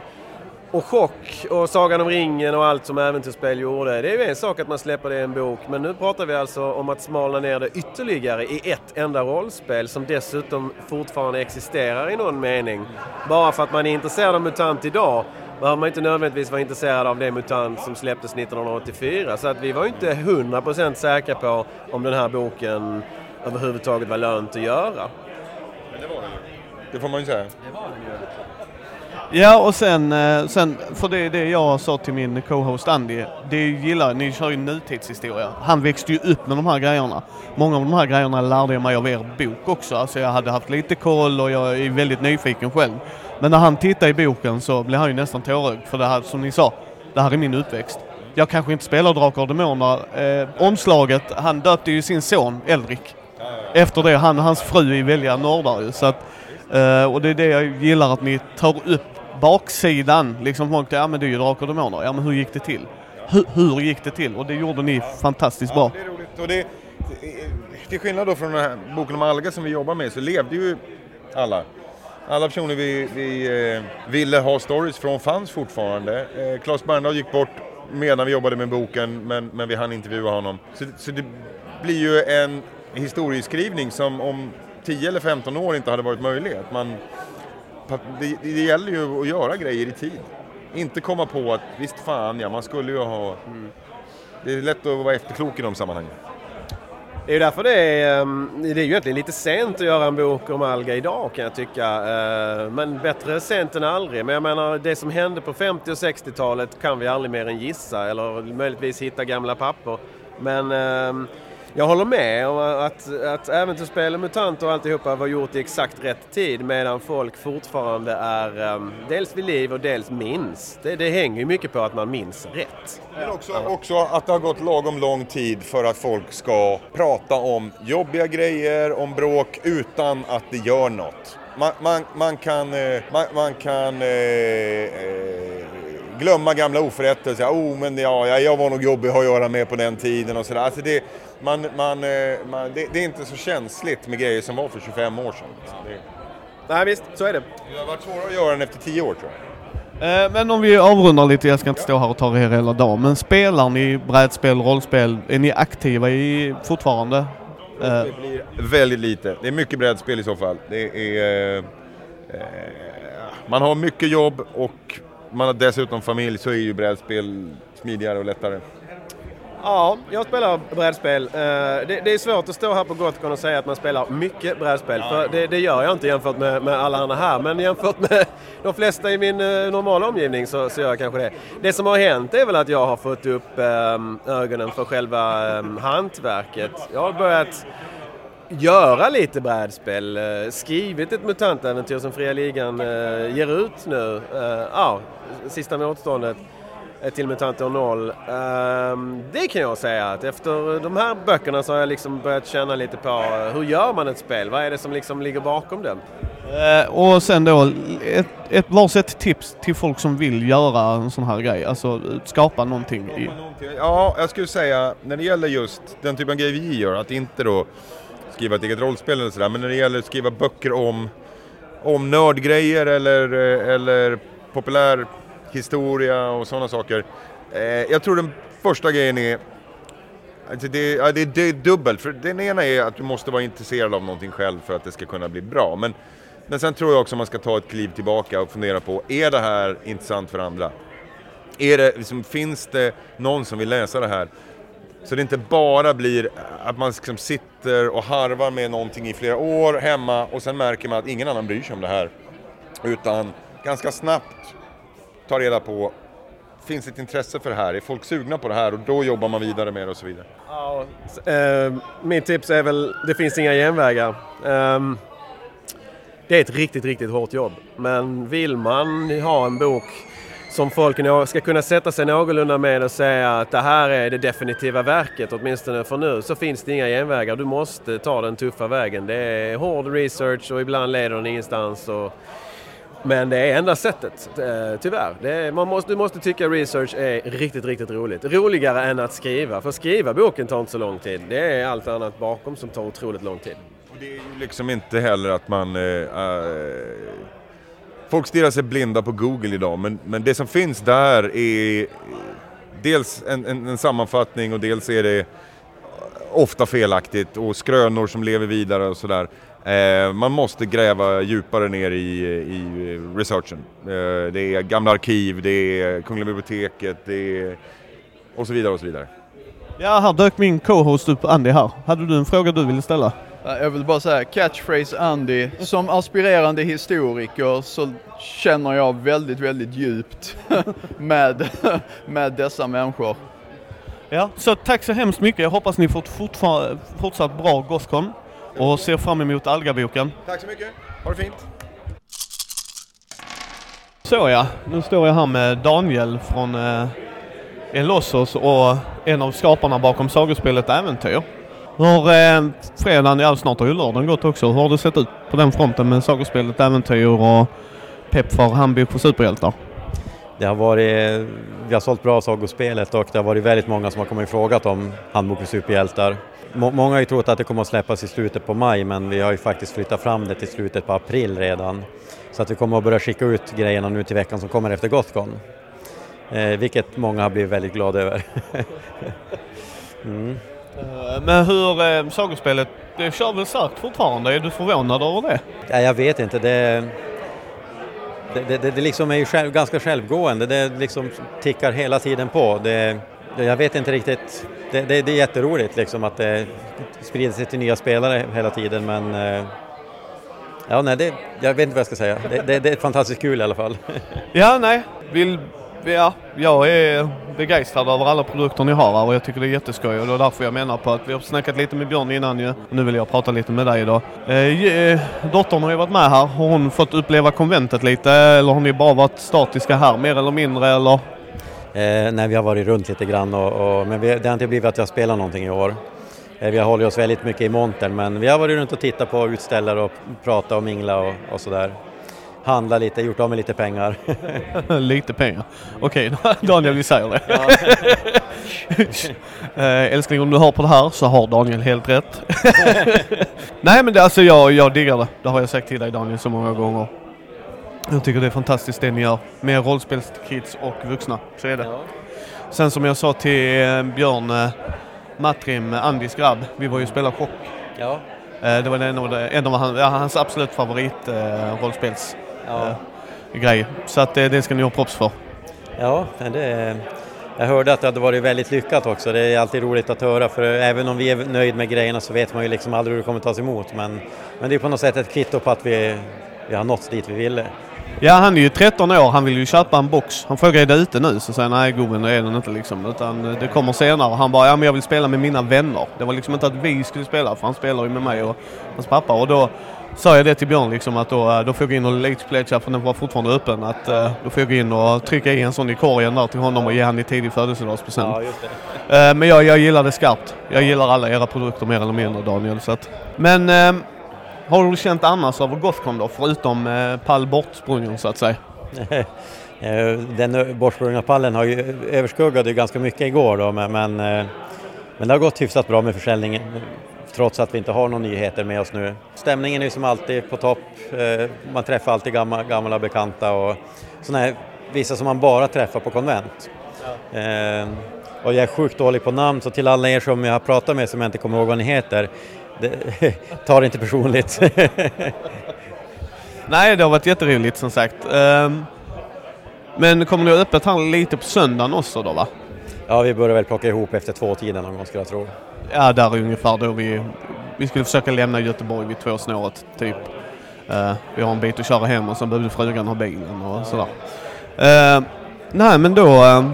och Chock och Sagan om ringen och allt som Äventyrsspel gjorde. Det är ju en sak att man släpper det i en bok men nu pratar vi alltså om att smalna ner det ytterligare i ett enda rollspel som dessutom fortfarande existerar i någon mening. Bara för att man är intresserad av MUTANT idag behöver man inte nödvändigtvis vara intresserad av det MUTANT som släpptes 1984. Så att vi var ju inte 100% säkra på om den här boken överhuvudtaget var lönt att göra. Men det var den det får man ju säga. Det var den ju. Ja och sen, eh, sen för det är det jag sa till min co-host Andy, det gillar, ni kör ju nutidshistoria. Han växte ju upp med de här grejerna. Många av de här grejerna lärde jag mig av er bok också, alltså jag hade haft lite koll och jag är väldigt nyfiken själv. Men när han tittade i boken så blev han ju nästan tårögd för det här, som ni sa, det här är min uppväxt. Jag kanske inte spelar Drakar och Demoner. Eh, omslaget, han döpte ju sin son Eldrik. Efter det, han och hans fru är välja nördar ju så att Uh, och det är det jag gillar att ni tar upp baksidan. Liksom folk, ja men det är ju Drakar och Demoner. Ja men hur gick det till? Hur, hur gick det till? Och det gjorde ni fantastiskt bra. Ja, det är roligt. Och det, eh, till skillnad då från den här boken om Alga som vi jobbar med så levde ju alla. Alla personer vi, vi eh, ville ha stories från fanns fortfarande. Eh, Claes Berndahl gick bort medan vi jobbade med boken men, men vi hann intervjua honom. Så, så det blir ju en historieskrivning som om 10 eller 15 år inte hade varit möjlig. Att man, det, det gäller ju att göra grejer i tid. inte komma på att visst fan ja, man skulle ju ha... Det är lätt att vara efterklok i de sammanhangen. Det är ju därför det är, ehm, det är ju egentligen lite sent att göra en bok om Alga idag kan jag tycka. Eh, men bättre sent än aldrig. Men jag menar det som hände på 50 och 60-talet kan vi aldrig mer än gissa eller möjligtvis hitta gamla papper. Men ehm, jag håller med om att, att äventyrsspel och MUTANT och alltihopa var gjort i exakt rätt tid medan folk fortfarande är um, dels vid liv och dels minns. Det, det hänger ju mycket på att man minns rätt. Men också, också att det har gått lagom lång tid för att folk ska prata om jobbiga grejer, om bråk utan att det gör något. Man, man, man kan, eh, man, man kan eh, eh, glömma gamla oförrätter. Oh, men ja, ja, jag var nog jobbig att ha att göra med på den tiden och sådär. Alltså det, man, man, eh, man, det, det är inte så känsligt med grejer som var för 25 år sedan. Det, Nej visst, så är det. det har varit svårare att göra än efter 10 år tror jag. Eh, Men om vi avrundar lite, jag ska inte stå här och ta er hela dagen, men spelar ni brädspel, rollspel, är ni aktiva i fortfarande? Eh, Det blir väldigt lite. Det är mycket brädspel i så fall. Det är, eh, eh, man har mycket jobb och man har dessutom familj så är ju brädspel smidigare och lättare. Ja, jag spelar brädspel. Eh, det, det är svårt att stå här på Gotcon och säga att man spelar mycket brädspel. För det, det gör jag inte jämfört med, med alla andra här. Men jämfört med de flesta i min eh, normala omgivning så, så gör jag kanske det. Det som har hänt är väl att jag har fått upp eh, ögonen för själva hantverket. Jag har börjat göra lite brädspel. Skrivit ett mutantäventyr som Fria Ligan ger ut nu. Ja, Sista motståndet till Mutanter 0. Ehm, Det kan jag säga att efter de här böckerna så har jag liksom börjat känna lite på eh, hur gör man ett spel? Vad är det som liksom ligger bakom det? eh, och sen då, ett, ett varsitt tips till folk som vill göra en sån här grej, alltså skapa någonting. I, Ja, jag skulle säga när det gäller just den typen av grejer vi gör, att inte då skriva ett eget rollspel eller sådär, men när det gäller att skriva böcker om, om nördgrejer eller, eh, eller populär historia och sådana saker. Eh, jag tror den första grejen är Alltså det, ja, det, det är dubbelt, för den ena är att du måste vara intresserad av någonting själv för att det ska kunna bli bra. Men, men sen tror jag också man ska ta ett kliv tillbaka och fundera på, är det här intressant för andra? Är det, liksom, finns det någon som vill läsa det här? Så det inte bara blir att man liksom sitter och harvar med någonting i flera år hemma och sen märker man att ingen annan bryr sig om det här. Utan ganska snabbt ta reda på, finns det ett intresse för det här? Är folk sugna på det här? Och då jobbar man vidare med det och så vidare. Ja, eh, mitt tips är väl, det finns inga genvägar. Eh, det är ett riktigt, riktigt hårt jobb. Men vill man ha en bok som folk ska kunna sätta sig någorlunda med och säga att det här är det definitiva verket, åtminstone för nu, så finns det inga genvägar. Du måste ta den tuffa vägen. Det är hård research och ibland leder den ingenstans. Och, men det är enda sättet, eh, tyvärr. Det är, man måste, du måste tycka research är riktigt, riktigt roligt. Roligare än att skriva. För skriva boken tar inte så lång tid. Det är allt annat bakom som tar otroligt lång tid. Och det är ju liksom inte heller att man... Äh, folk stirrar sig blinda på Google idag, men, men det som finns där är dels en, en, en sammanfattning och dels är det ofta felaktigt och skrönor som lever vidare och sådär. Eh, man måste gräva djupare ner i, i researchen. Eh, det är gamla arkiv, det är Kungliga biblioteket, det är och så vidare och så vidare. ja, här dök min co-host upp, Andy här. Hade du en fråga du ville ställa? Ja, Jag vill bara säga, catchphrase Andy. Som aspirerande historiker så känner jag väldigt, väldigt djupt med, med dessa människor. Ja, så tack så hemskt mycket. Jag hoppas ni får ett fortsatt bra Gothcon och ser fram emot Algaboken. Tack så mycket, ha det fint! Så ja, nu står jag här med Daniel från eh, Elossos och en av skaparna bakom sagospelet Äventyr. Hur eh, fredagen, ja snart har ju lördagen gått också. Hur har det sett ut på den fronten med sagospelet Äventyr och pepp för handbok för superhjältar? Det har varit, vi har sålt bra sagospelet och det har varit väldigt många som har kommit och frågat om Handbok för superhjältar. Må- Många har ju trott att det kommer att släppas i slutet på maj men vi har ju faktiskt flyttat fram det till slutet på april redan. Så att vi kommer att börja skicka ut grejerna nu till veckan som kommer efter Gothcon. Eh, vilket många har blivit väldigt glada över. mm. Eh, Men hur eh, sagospelet, det kör väl starkt fortfarande? Är du förvånad över det? Nej, jag vet inte, det, det, det, det, det liksom är ju själv, ganska självgående, det liksom tickar hela tiden på. Det, jag vet inte riktigt, det, det, det är jätteroligt liksom att det sprider sig till nya spelare hela tiden men eh, Ja, nej, det, jag vet inte vad jag ska säga. Det, det, det är fantastiskt kul i alla fall. Ja, nej. Vill, ja, jag är begeistrad över alla produkter ni har här och jag tycker det är jätteskoj och det är därför jag menar på att vi har snackat lite med Björn innan ju. Och nu vill jag prata lite med dig idag. Eh, eh, dottern har ju varit med här. Har hon fått uppleva konventet lite eller har ni bara varit statiska här mer eller mindre eller? Eh, nej, vi har varit runt lite grann och, och men vi, det har inte blivit att jag spelar någonting i år. Eh, vi har hållit oss väldigt mycket i montern men vi har varit runt och tittat på utställare och pratat och mingla och, och sådär. Handla lite, gjort av med lite pengar. lite pengar. Okej, Daniel vi säger det. eh, älskling om du hör på det här så har Daniel helt rätt. Nej men det, alltså jag, jag diggar det. Det har jag sagt till dig Daniel så många gånger. Jag tycker det är fantastiskt det ni gör med rollspelskids och vuxna. Så är det. Ja. Sen som jag sa till eh, Björn eh, Matrim, Andis grabb, vi var ju och spelade chock. Ja. Eh, det var en av, en av han, ja, hans absolut favorit eh, rollspels Ja. eh, grej. Så att eh, det ska ni ha props för. Ja, det, jag hörde att det hade varit väldigt lyckat också. Det är alltid roligt att höra för även om vi är nöjd med grejerna så vet man ju liksom aldrig hur det kommer tas emot. Men, men det är på något sätt ett kvitto på att vi, vi har nått dit vi ville. Ja, han är ju 13 år. Han vill ju köpa en box. Han frågar är det ute nu? Så säger jag nej gubben, det är den inte liksom. Utan eh, det kommer senare. Han bara, ja men jag vill spela med mina vänner. Det var liksom inte att vi skulle spela, för han spelar ju med mig och hans pappa. Och då sa jag det till Björn liksom att då, eh, då får jag gå in och late pledge för den var fortfarande öppen. Att eh, då får jag gå in och trycka i en sån i korgen där till honom och ge han i tidig födelsedagspresent. Ja, Men jag, jag gillar det skarpt. Jag gillar alla era produkter mer eller mindre Daniel. Så att. Men eh, har du känt annars över Gothcon då? Förutom eh, pall bortsprungen så att säga. Eh, Den bortsprungna pallen har ju överskuggade ganska mycket igår då men, men, eh, men det har gått hyfsat bra med försäljningen trots att vi inte har några nyheter med oss nu. Stämningen är ju som alltid på topp. Eh, Man träffar alltid gamla, gamla bekanta och såna här, vissa som man bara träffar på konvent. Eh, Och jag är sjukt dålig på namn så till alla er som jag har pratat med som jag inte kommer ihåg vad ni heter, det, ta det inte personligt. Nej, det har varit jätteroligt som sagt. Ehm, Men kommer ni ha öppet här lite på söndagen också då va? ja, vi börjar väl plocka ihop efter två tiden någon gång skulle jag tro. Ja, där är ungefär då vi... Vi skulle försöka lämna Göteborg vid två snåret typ. Eh, vi har en bit att köra hem och sen behövde frugan ha bilen och sådär. Eh, nej men då eh,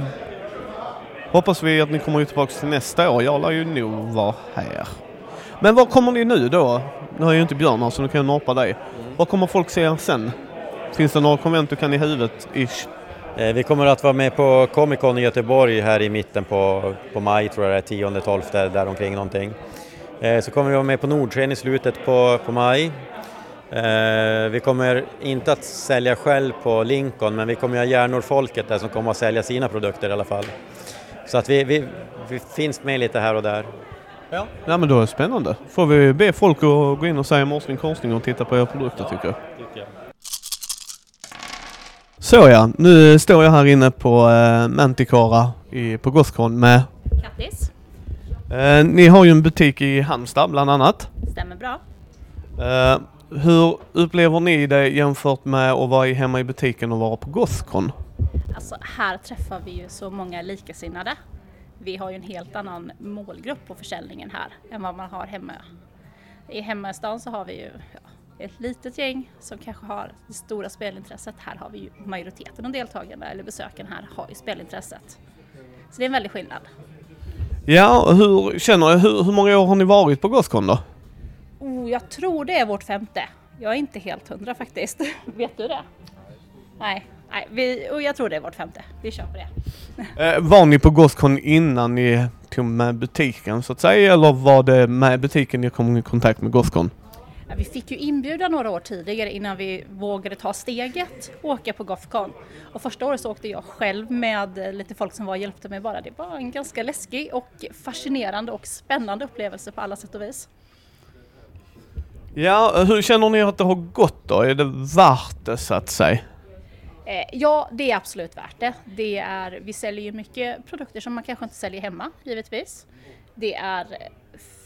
hoppas vi att ni kommer tillbaka till nästa år. Jag lär ju nog vara här. Men vad kommer ni nu då? Nu har ju inte Björn här så nu kan jag norpa dig. Vad kommer folk se er sen? Finns det några konvent du kan i huvudet? Ish. Eh, vi kommer att vara med på Comic Con i Göteborg här i mitten på, på maj tror jag det är, 10-12 däromkring någonting. Eh, så kommer vi vara med på Nordsken i slutet på, på maj. Eh, vi kommer inte att sälja själv på Lincoln men vi kommer ha Järnorfolket där som kommer att sälja sina produkter i alla fall. Så att vi, vi, vi finns med lite här och där. Ja. ja men då är det spännande. Får vi be folk att gå in och säga morsning korsning och titta på era produkter tycker jag. Så ja, nu står jag här inne på eh, Manticara i, på Gothcon med... Grattis! Eh, ni har ju en butik i Halmstad bland annat. Stämmer bra. Eh, hur upplever ni det jämfört med att vara i- hemma i butiken och vara på Gothcon? Alltså här träffar vi ju så många likasinnade. Vi har ju en helt annan målgrupp på försäljningen här än vad man har hemma. I hemma i stan så har vi ju ja, ett litet gäng som kanske har det stora spelintresset. Här har vi ju majoriteten av deltagarna eller besökarna här har ju spelintresset. Så det är en väldig skillnad. Ja, hur känner hur, hur många år har ni varit på Gothcon då? Oh, jag tror det är vårt femte. Jag är inte helt hundra faktiskt. Vet du det? Nej, nej vi, och jag tror det är vårt femte. Vi kör på det. Eh, var ni på Gothcon innan ni tog med butiken så att säga eller var det med butiken ni kom i kontakt med Gothcon? Vi fick ju inbjudan några år tidigare innan vi vågade ta steget och åka på Gothcon. Och första året så åkte jag själv med lite folk som var och hjälpte mig bara. Det var en ganska läskig och fascinerande och spännande upplevelse på alla sätt och vis. Ja, hur känner ni att det har gått då? Är det värt det så att säga? Eh, ja, det är absolut värt det. det är, vi säljer ju mycket produkter som man kanske inte säljer hemma, givetvis. Det är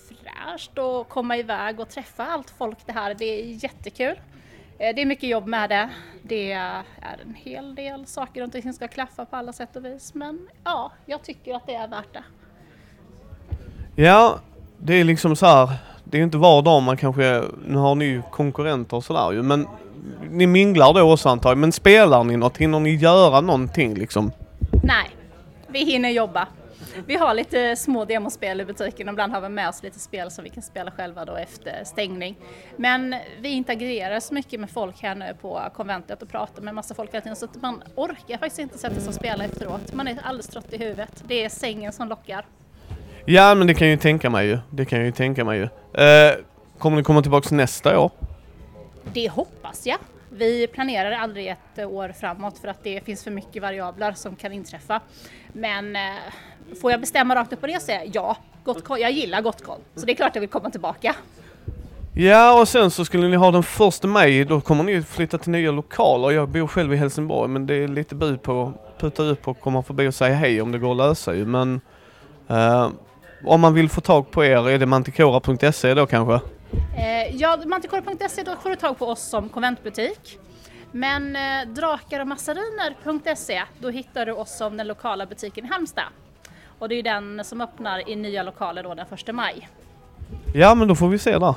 fräscht att komma iväg och träffa allt folk det här. Det är jättekul. Eh, Det är mycket jobb med det. Det är en hel del saker runt som ska klaffa på alla sätt och vis. Men ja, jag tycker att det är värt det. Ja, det är liksom så här. Det är inte var dag man kanske, nu har ni ju konkurrenter och sådär ju, men ni minglar då också antar jag. Men spelar ni något? Hinner ni göra någonting liksom? Nej, vi hinner jobba. Vi har lite små demospel i butiken och ibland har vi med oss lite spel som vi kan spela själva då efter stängning. Men vi interagerar så mycket med folk här nu på konventet och pratar med massa folk hela tiden så att man orkar faktiskt inte sätta sig och spela efteråt. Man är alldeles trött i huvudet. Det är sängen som lockar. Ja, men det kan jag ju tänka mig ju. Det kan jag ju tänka mig ju. Eh, kommer ni komma tillbaks nästa år? Det hoppas jag. Vi planerar aldrig ett år framåt för att det finns för mycket variabler som kan inträffa. Men eh, får jag bestämma rakt upp och ner så säger jag ja, Gothcon, jag gillar Gothcon. Så det är klart jag vill komma tillbaka. Ja, och sen så skulle ni ha den första maj, då kommer ni flytta till nya lokaler. Jag bor själv i Helsingborg, men det är lite bud på att puta upp och komma förbi och säga hej om det går att lösa ju. Men eh, om man vill få tag på er, är det manticora.se då kanske? Eh, ja, manticore.se då får du tag på oss som konventbutik. Men eh, drakar och massariner.se då hittar du oss som den lokala butiken i Halmstad. Och det är den som öppnar i nya lokaler då den 1 maj. Ja, men då får vi se där.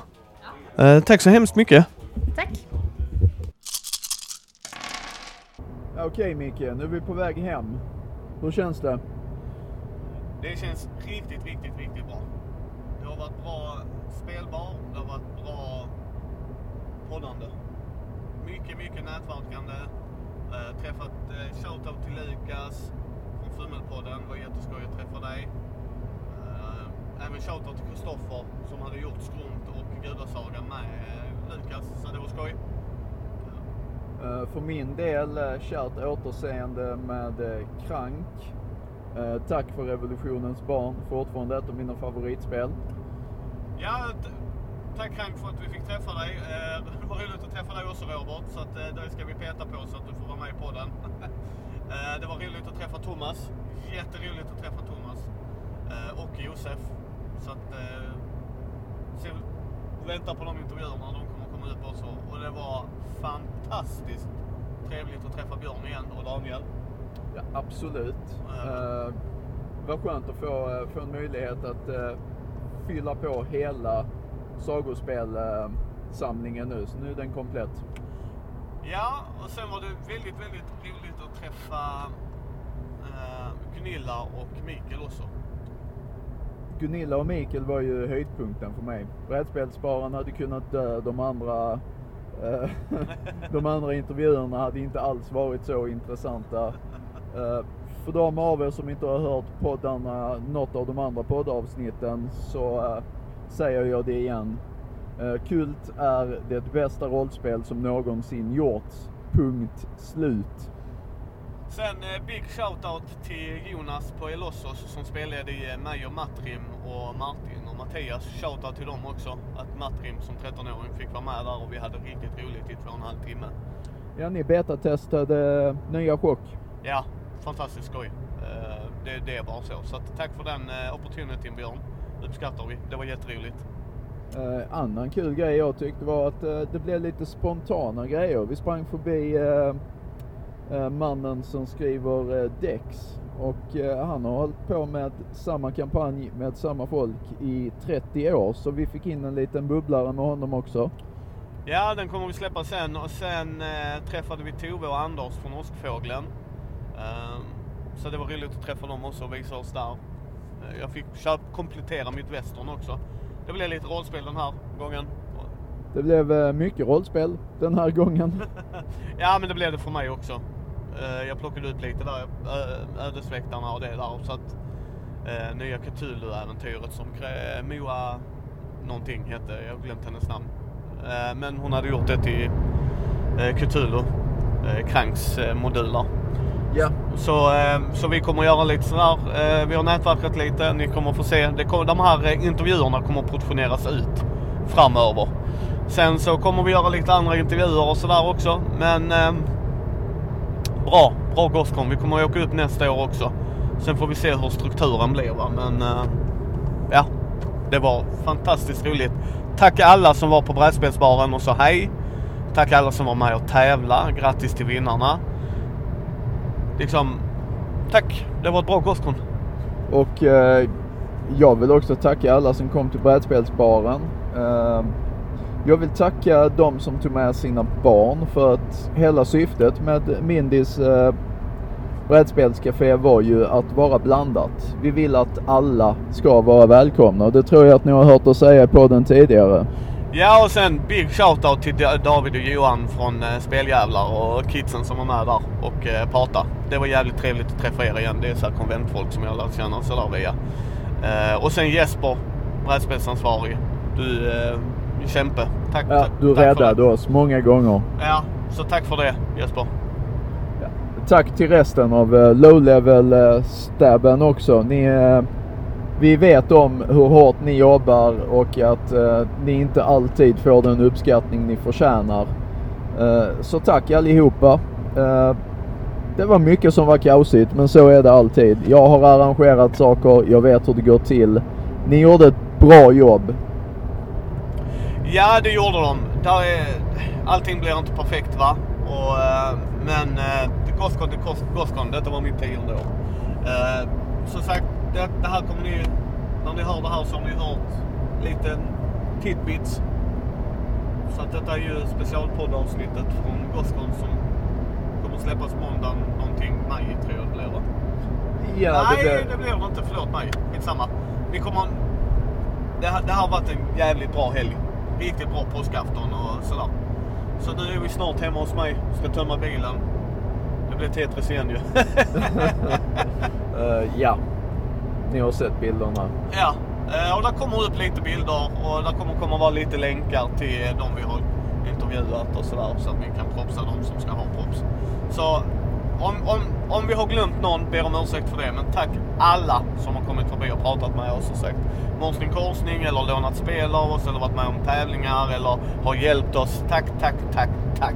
Eh, tack så hemskt mycket. Tack! Okej Micke, nu är vi på väg hem. Hur känns det? Det känns riktigt, riktigt, riktigt bra. Det har varit bra spelbar, det har varit bra poddande. Mycket, mycket nätverkande. Eh, träffat eh, shoutout till Lukas från Fummelpodden. Det var jätteskoj att träffa dig. Eh, även shoutout till Kristoffer som hade gjort Skrunt och Gudasagan med eh, Lukas, så det var skoj. Eh, För min del, eh, kärt återseende med eh, Krank. Eh, Tack för Revolutionens barn, fortfarande ett av mina favoritspel. Ja, tack Frank för att vi fick träffa dig. Eh, Det var roligt att träffa dig också Robert, så att eh, det ska vi peta på så att du får vara med i podden. Eh, Det var roligt att träffa Thomas. Jätteroligt att träffa Thomas. Och Josef. Så att... Så vänta på de intervjuerna, de kommer komma ut också. Och det var fantastiskt trevligt att träffa Björn igen och Daniel. Ja, absolut. Uh, vad skönt att få, få en möjlighet att eh, fylla på hela sagospelsamlingen nu, så nu är den komplett. Ja, och sen var det väldigt, väldigt roligt att träffa eh, Gunilla och Mikael också. Gunilla och Mikael var ju höjdpunkten för mig. Brädspelssparen hade kunnat dö, de andra, eh, de andra intervjuerna hade inte alls varit så intressanta. Eh, för de av er som inte har hört poddarna, något av de andra poddavsnitten, så eh, säger jag det igen. Eh, Kult är det bästa rollspel som någonsin gjorts. Punkt slut. Sen eh, big shoutout till Jonas på Elossos som spelade i eh, mig och Matrim och Martin och Mattias. Shoutout till dem också. Att Matrim som 13-åring fick vara med där och vi hade riktigt roligt i två och en halv timme. Ja, ni betatestade nya Chock. Ja, fantastiskt skoj. Det, det är bara så. Så tack för den opportunityn Björn. Uppskattar vi. Det var jätteroligt. Eh, annan kul grej jag tyckte var att eh, det blev lite spontana grejer. Vi sprang förbi eh, eh, mannen som skriver eh, Dex och eh, han har hållit på med samma kampanj med samma folk i 30 år så vi fick in en liten bubblare med honom också. Ja, den kommer vi släppa sen. Och sen eh, träffade vi Tove och Anders från Åskfågeln. Ehm, så det var roligt att träffa dem också och visa oss där. Jag fick komplettera mitt western också. Det blev lite rollspel den här gången. Det blev eh, mycket rollspel den här gången. Ja, men det blev det för mig också. Eh, jag plockade ut lite där, Ödesväktarna och det där. Så att eh, nya Cthulhu-äventyret som Moa någonting hette, jag har glömt hennes namn. Men hon hade gjort det till Cthulhu, Kranks moduler. Ja. Så, eh, så vi kommer göra lite sådär, eh, vi har nätverkat lite, ni kommer få se. De här eh, intervjuerna kommer att portioneras ut framöver. Sen så kommer vi göra lite andra intervjuer och sådär också. Men ehm, bra, bra Gothcon. Vi kommer att åka upp nästa år också. Sen får vi se hur strukturen blir va. Men ehm, ja, det var fantastiskt roligt. Tack alla som var på brädspelsbaren och sa hej. Tack alla som var med och tävla. Grattis till vinnarna. Liksom, tack. Det var ett bra kostkon. Och eh, jag vill också tacka alla som kom till brädspelsbaren. Eh, jag vill tacka de som tog med sina barn för att hela syftet med Mindys eh, brädspelscafé var ju att vara blandat. Vi vill att alla ska vara välkomna och det tror jag att ni har hört oss säga på den tidigare. Ja och sen big shoutout till Da- David och Johan från eh, Speljävlar och kidsen som var med där och eh. Det var jävligt trevligt att träffa er igen. Det är så här konventfolk som jag lärt känna sådär via. Eh, och sen Jesper, brädspelsansvarig. Du en kämpe. Tack, Ja, tack, du tack räddade oss många gånger. Ja, så tack för det Jesper. Tack till resten av uh, low level uh, stabben också. Ni, eh, vi vet om hur hårt ni jobbar och att eh, ni inte alltid får den uppskattning ni förtjänar. Eh, så tack allihopa. Eh, det var mycket som var kaosigt men så är det alltid. Jag har arrangerat saker, jag vet hur det går till. Ni gjorde ett bra jobb. Ja, det gjorde de. Där är, allting blir inte perfekt va? Och, eh, men eh, Gothcon, det kost- Gothcon, detta var mitt tionde år. Eh, som sagt, det, det här kommer ni, när ni hör det här så har ni hört lite tidbits. Så att detta är ju specialpoddavsnittet från Gothcon som kommer släppas måndag någonting, maj tror jag det blir va? Ja, Nej, det blir det inte. Förlåt mig. Skitsamma. Vi kommer... Det, har- det har varit en jävligt bra helg. Riktigt bra påskafton och sådär. Så nu är vi snart hemma hos mig. Ska tömma bilen. Det blir Tetris igen ju. Eh, ja, ni har sett bilderna. ja, eh, och där kommer upp lite bilder och där kommer komma vara lite länkar till de vi har intervjuat och sådär. Så att vi kan propsa de som ska ha props. Så om, om, om vi har glömt någon, ber om ursäkt för det. Men tack alla som har kommit förbi och pratat med oss och sagt Morsning korsning eller lånat spel av oss eller varit med om tävlingar eller har hjälpt oss. Tack, tack, tack, tack.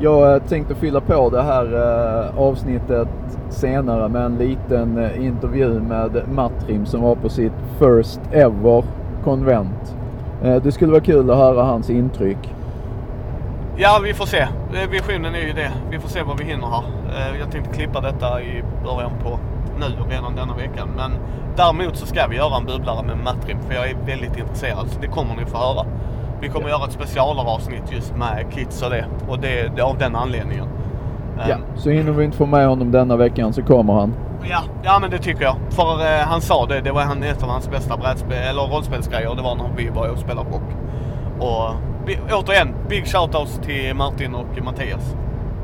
Jag tänkte fylla på det här eh, avsnittet senare med en liten eh, intervju med Matrim som var på sitt first ever konvent. Eh, det skulle vara kul att höra hans intryck. Ja, vi får se. Visionen är ju det. Vi får se vad vi hinner här. Jag tänkte klippa detta i början på nu, redan denna veckan. Men däremot så ska vi göra en bubblare med Matrim för jag är väldigt intresserad. Så det kommer ni få höra. Vi kommer göra ett specialavsnitt just med kids och det. Och det, det är av den anledningen. Ja, så hinner vi inte få med honom denna veckan så kommer han. Ja, ja men det tycker jag. För eh, han sa det, det var han, ett av hans bästa brädspel, eller rollspelsgrejer. Det var när vi började spela rock. Och vi, återigen, big shoutouts till Martin och Mattias.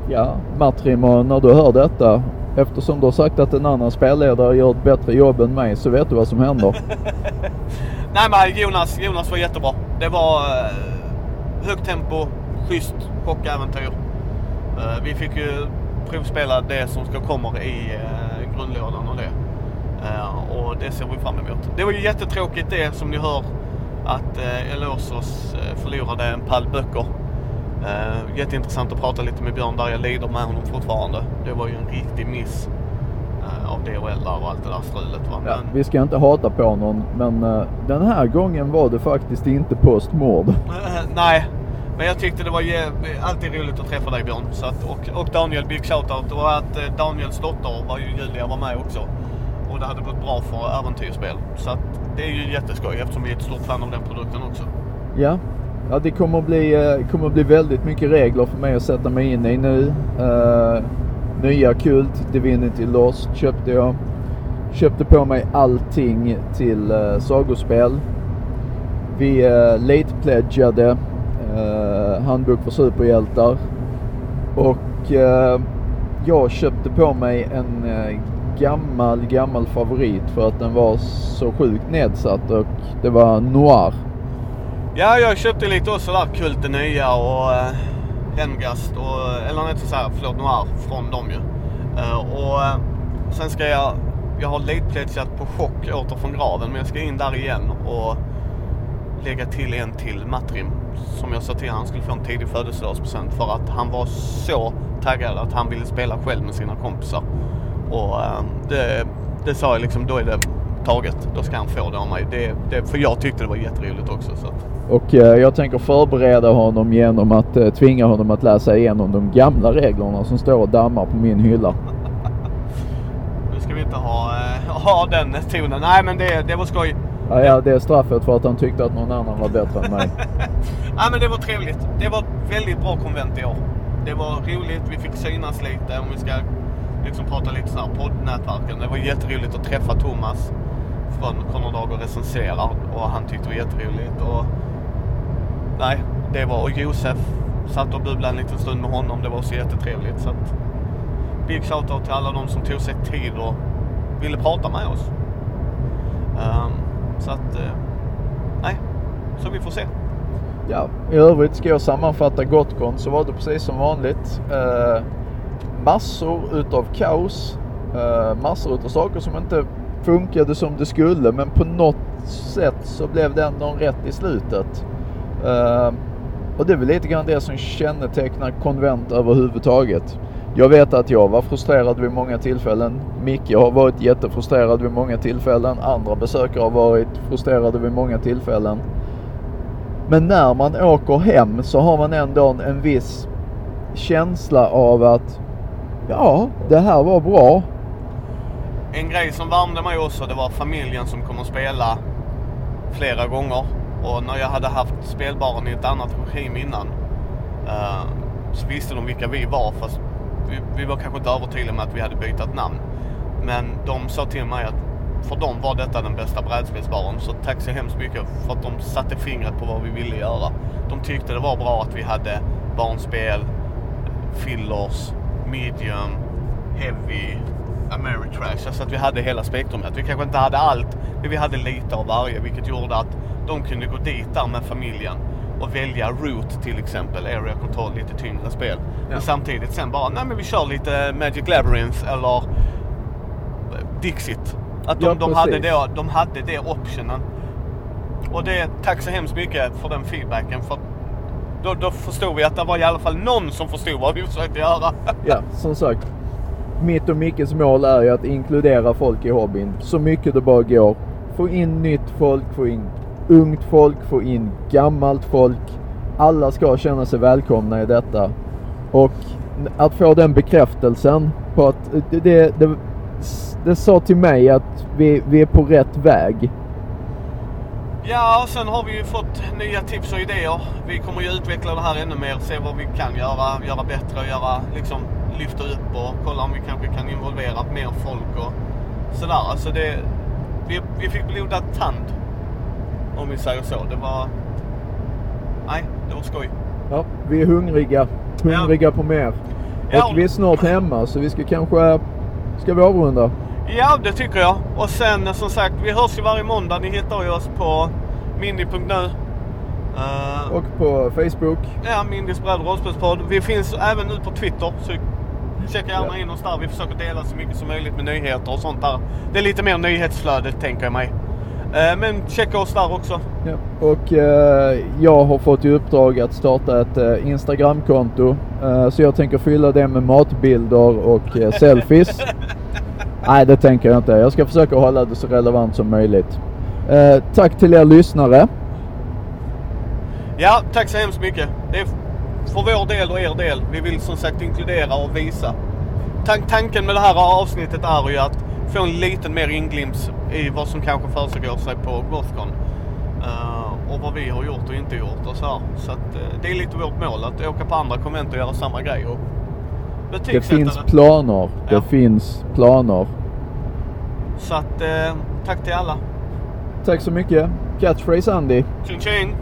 Ja, och när du hör detta, eftersom du har sagt att en annan spelledare gör ett bättre jobb än mig så vet du vad som händer. Nej men Jonas, Jonas var jättebra. Det var eh, högt tempo, schysst chockäventyr. Eh, vi fick ju provspela det som ska komma i eh, grundlådan och det. Och det ser vi fram emot. Det var ju jättetråkigt det som ni hör att Elosos förlorade en pall böcker. Jätteintressant att prata lite med Björn där. Jag lider med honom fortfarande. Det var ju en riktig miss av DHL och allt det där strulet. Va? Ja, Men, vi ska inte hata på någon, men eh, den här gången var det faktiskt inte postmord. Eh, Nej, men jag tyckte det var alltid roligt att träffa dig Björn. Så att, och, och Daniel, big shoutout. Och att eh, Daniels dotter var ju Julia var med också. Och det hade gått bra för äventyrsspel. Så att det är ju jätteskoj eftersom vi är ett stort fan av den produkten också. Ja, ja det kommer att, bli, eh, kommer bli väldigt mycket regler för mig att sätta mig in i nu. Eh, nya Kult, Divinity Lost köpte jag. Köpte på mig allting till uh, sagospel. Vi eh, uh, late pledgade uh, eh, Handbok för superhjältar. Och eh, jag köpte på mig en eh, gammal, gammal favorit för att den var så sjukt nedsatt och det var Noir. Ja, jag köpte lite också där Kult det nya och Hemgast och, eller inte så här, förlåt, Noir från dem ju. Eh, och eh, sen ska jag, jag har late pledgat på chock åter från graven men jag ska in där igen och lägga till en till Matrim. Som jag sa till han skulle få en tidig födelsedagspresent för att han var så taggad att han ville spela själv med sina kompisar. Och eh, det, det sa jag liksom, då är det taget. Då ska han få det av mig. Det, det, för jag tyckte det var jätteroligt också. Så. Och eh, jag tänker förbereda honom genom att eh, tvinga honom att läsa igenom de gamla reglerna som står och dammar på min hylla. Nu ska vi inte ha, eh, ha den tonen. Nej men det, det var skoj. Ja, ja, det är straffet för att han tyckte att någon annan var bättre än mig. Nej men det var trevligt. Det var ett väldigt bra konvent i år. Det var roligt, vi fick synas lite om vi ska liksom prata lite så här poddnätverken. Det var jätteroligt att träffa Thomas från Konrad och recenserar och han tyckte det var jätteroligt. Och, nej, det var och Josef satt och bubblade en liten stund med honom. Det var så jättetrevligt. Så att, big shoutout till alla de som tog sig tid och ville prata med oss. Um, så att, uh, nej, så vi får se. Ja, i övrigt ska jag sammanfatta Gotcon så var det precis som vanligt. Uh, massor utav kaos. uh, massor utav saker som inte funkade som det skulle men på något sätt så blev det ändå en rätt i slutet. Uh, och det är väl lite grann det som kännetecknar konvent överhuvudtaget. Jag vet att jag var frustrerad vid många tillfällen. Micke har varit jättefrustrerad vid många tillfällen. Andra besökare har varit frustrerade vid många tillfällen. Men när man åker hem så har man ändå en viss känsla av att ja, det här var bra. En grej som värmde mig också, det var familjen som kom och spela flera gånger. Och när jag hade haft spelbaren i ett annat regim innan eh, så visste de vilka vi var fast vi, vi var kanske inte övertydliga med att vi hade bytt namn. Men de sa till mig att för dem var detta den bästa brädspelsbaren. Så tack så hemskt mycket för att de satte fingret på vad vi ville göra. De tyckte det var bra att vi hade barnspel, fillers, medium, heavy, Ameritrash. Alltså att vi hade hela spektrumet. Vi kanske inte hade allt, men vi hade lite av varje. Vilket gjorde att de kunde gå dit där med familjen och välja Root till exempel, Area Control, lite tyngre spel. Men samtidigt sen bara, nej men vi kör lite Magic Labyrinth eller Dixit. Att de, Ja, de, hade det, de hade det optionen. Och det, tack så hemskt mycket för den feedbacken. För då, då förstod vi att det var i alla fall någon som förstod vad vi försökte göra. Ja, som sagt. Mitt och Mickes mål är ju att inkludera folk i hobbyn så mycket det bara går. Få in nytt folk, få in ungt folk, få in gammalt folk. Alla ska känna sig välkomna i detta. Och att få den bekräftelsen på att det, det, det, det sa till mig att vi, vi är på rätt väg. Ja, och sen har vi ju fått nya tips och idéer. Vi kommer ju utveckla det här ännu mer, se vad vi kan göra, göra bättre och göra, liksom lyfta upp och kolla om vi kanske kan involvera mer folk och sådär. Alltså det, vi, vi fick blodad tand, om vi säger så. Det var, nej, det var skoj. Ja, vi är hungriga. Hungriga på mer. Ja. Och vi är snart hemma så vi ska kanske... Ska vi avrunda? Ja, det tycker jag. Och sen som sagt, vi hörs ju varje måndag. Ni hittar ju oss på mindy.nu. Uh, Och på Facebook. Ja, Mindys bräd och. Vi finns även nu på Twitter. Så checka gärna in oss där. Vi försöker dela så mycket som möjligt med nyheter och sånt där. Det är lite mer nyhetsflöde tänker jag mig. Eh, men checka oss där också. Ja. Och eh, jag har fått i uppdrag att starta ett eh, Instagramkonto. Eh, så jag tänker fylla det med matbilder och eh, selfies. Nej, det tänker jag inte. Jag ska försöka hålla det så relevant som möjligt. Eh, tack till er lyssnare. Ja, tack så hemskt mycket. Det för vår del och er del. Vi vill som sagt inkludera och visa. Tan- tanken med det här avsnittet är ju att få en liten mer inglimt i vad som kanske försiggår sig på Gothcon. Eh, och vad vi har gjort och inte gjort och så här. Så att, eh, det är lite vårt mål att åka på andra konvent och göra samma grej. Och Det finns planer. Det Ja. finns planer. Så att, eh, tack till alla. Tack så mycket. Catchphrase Andy. Tjing tjing!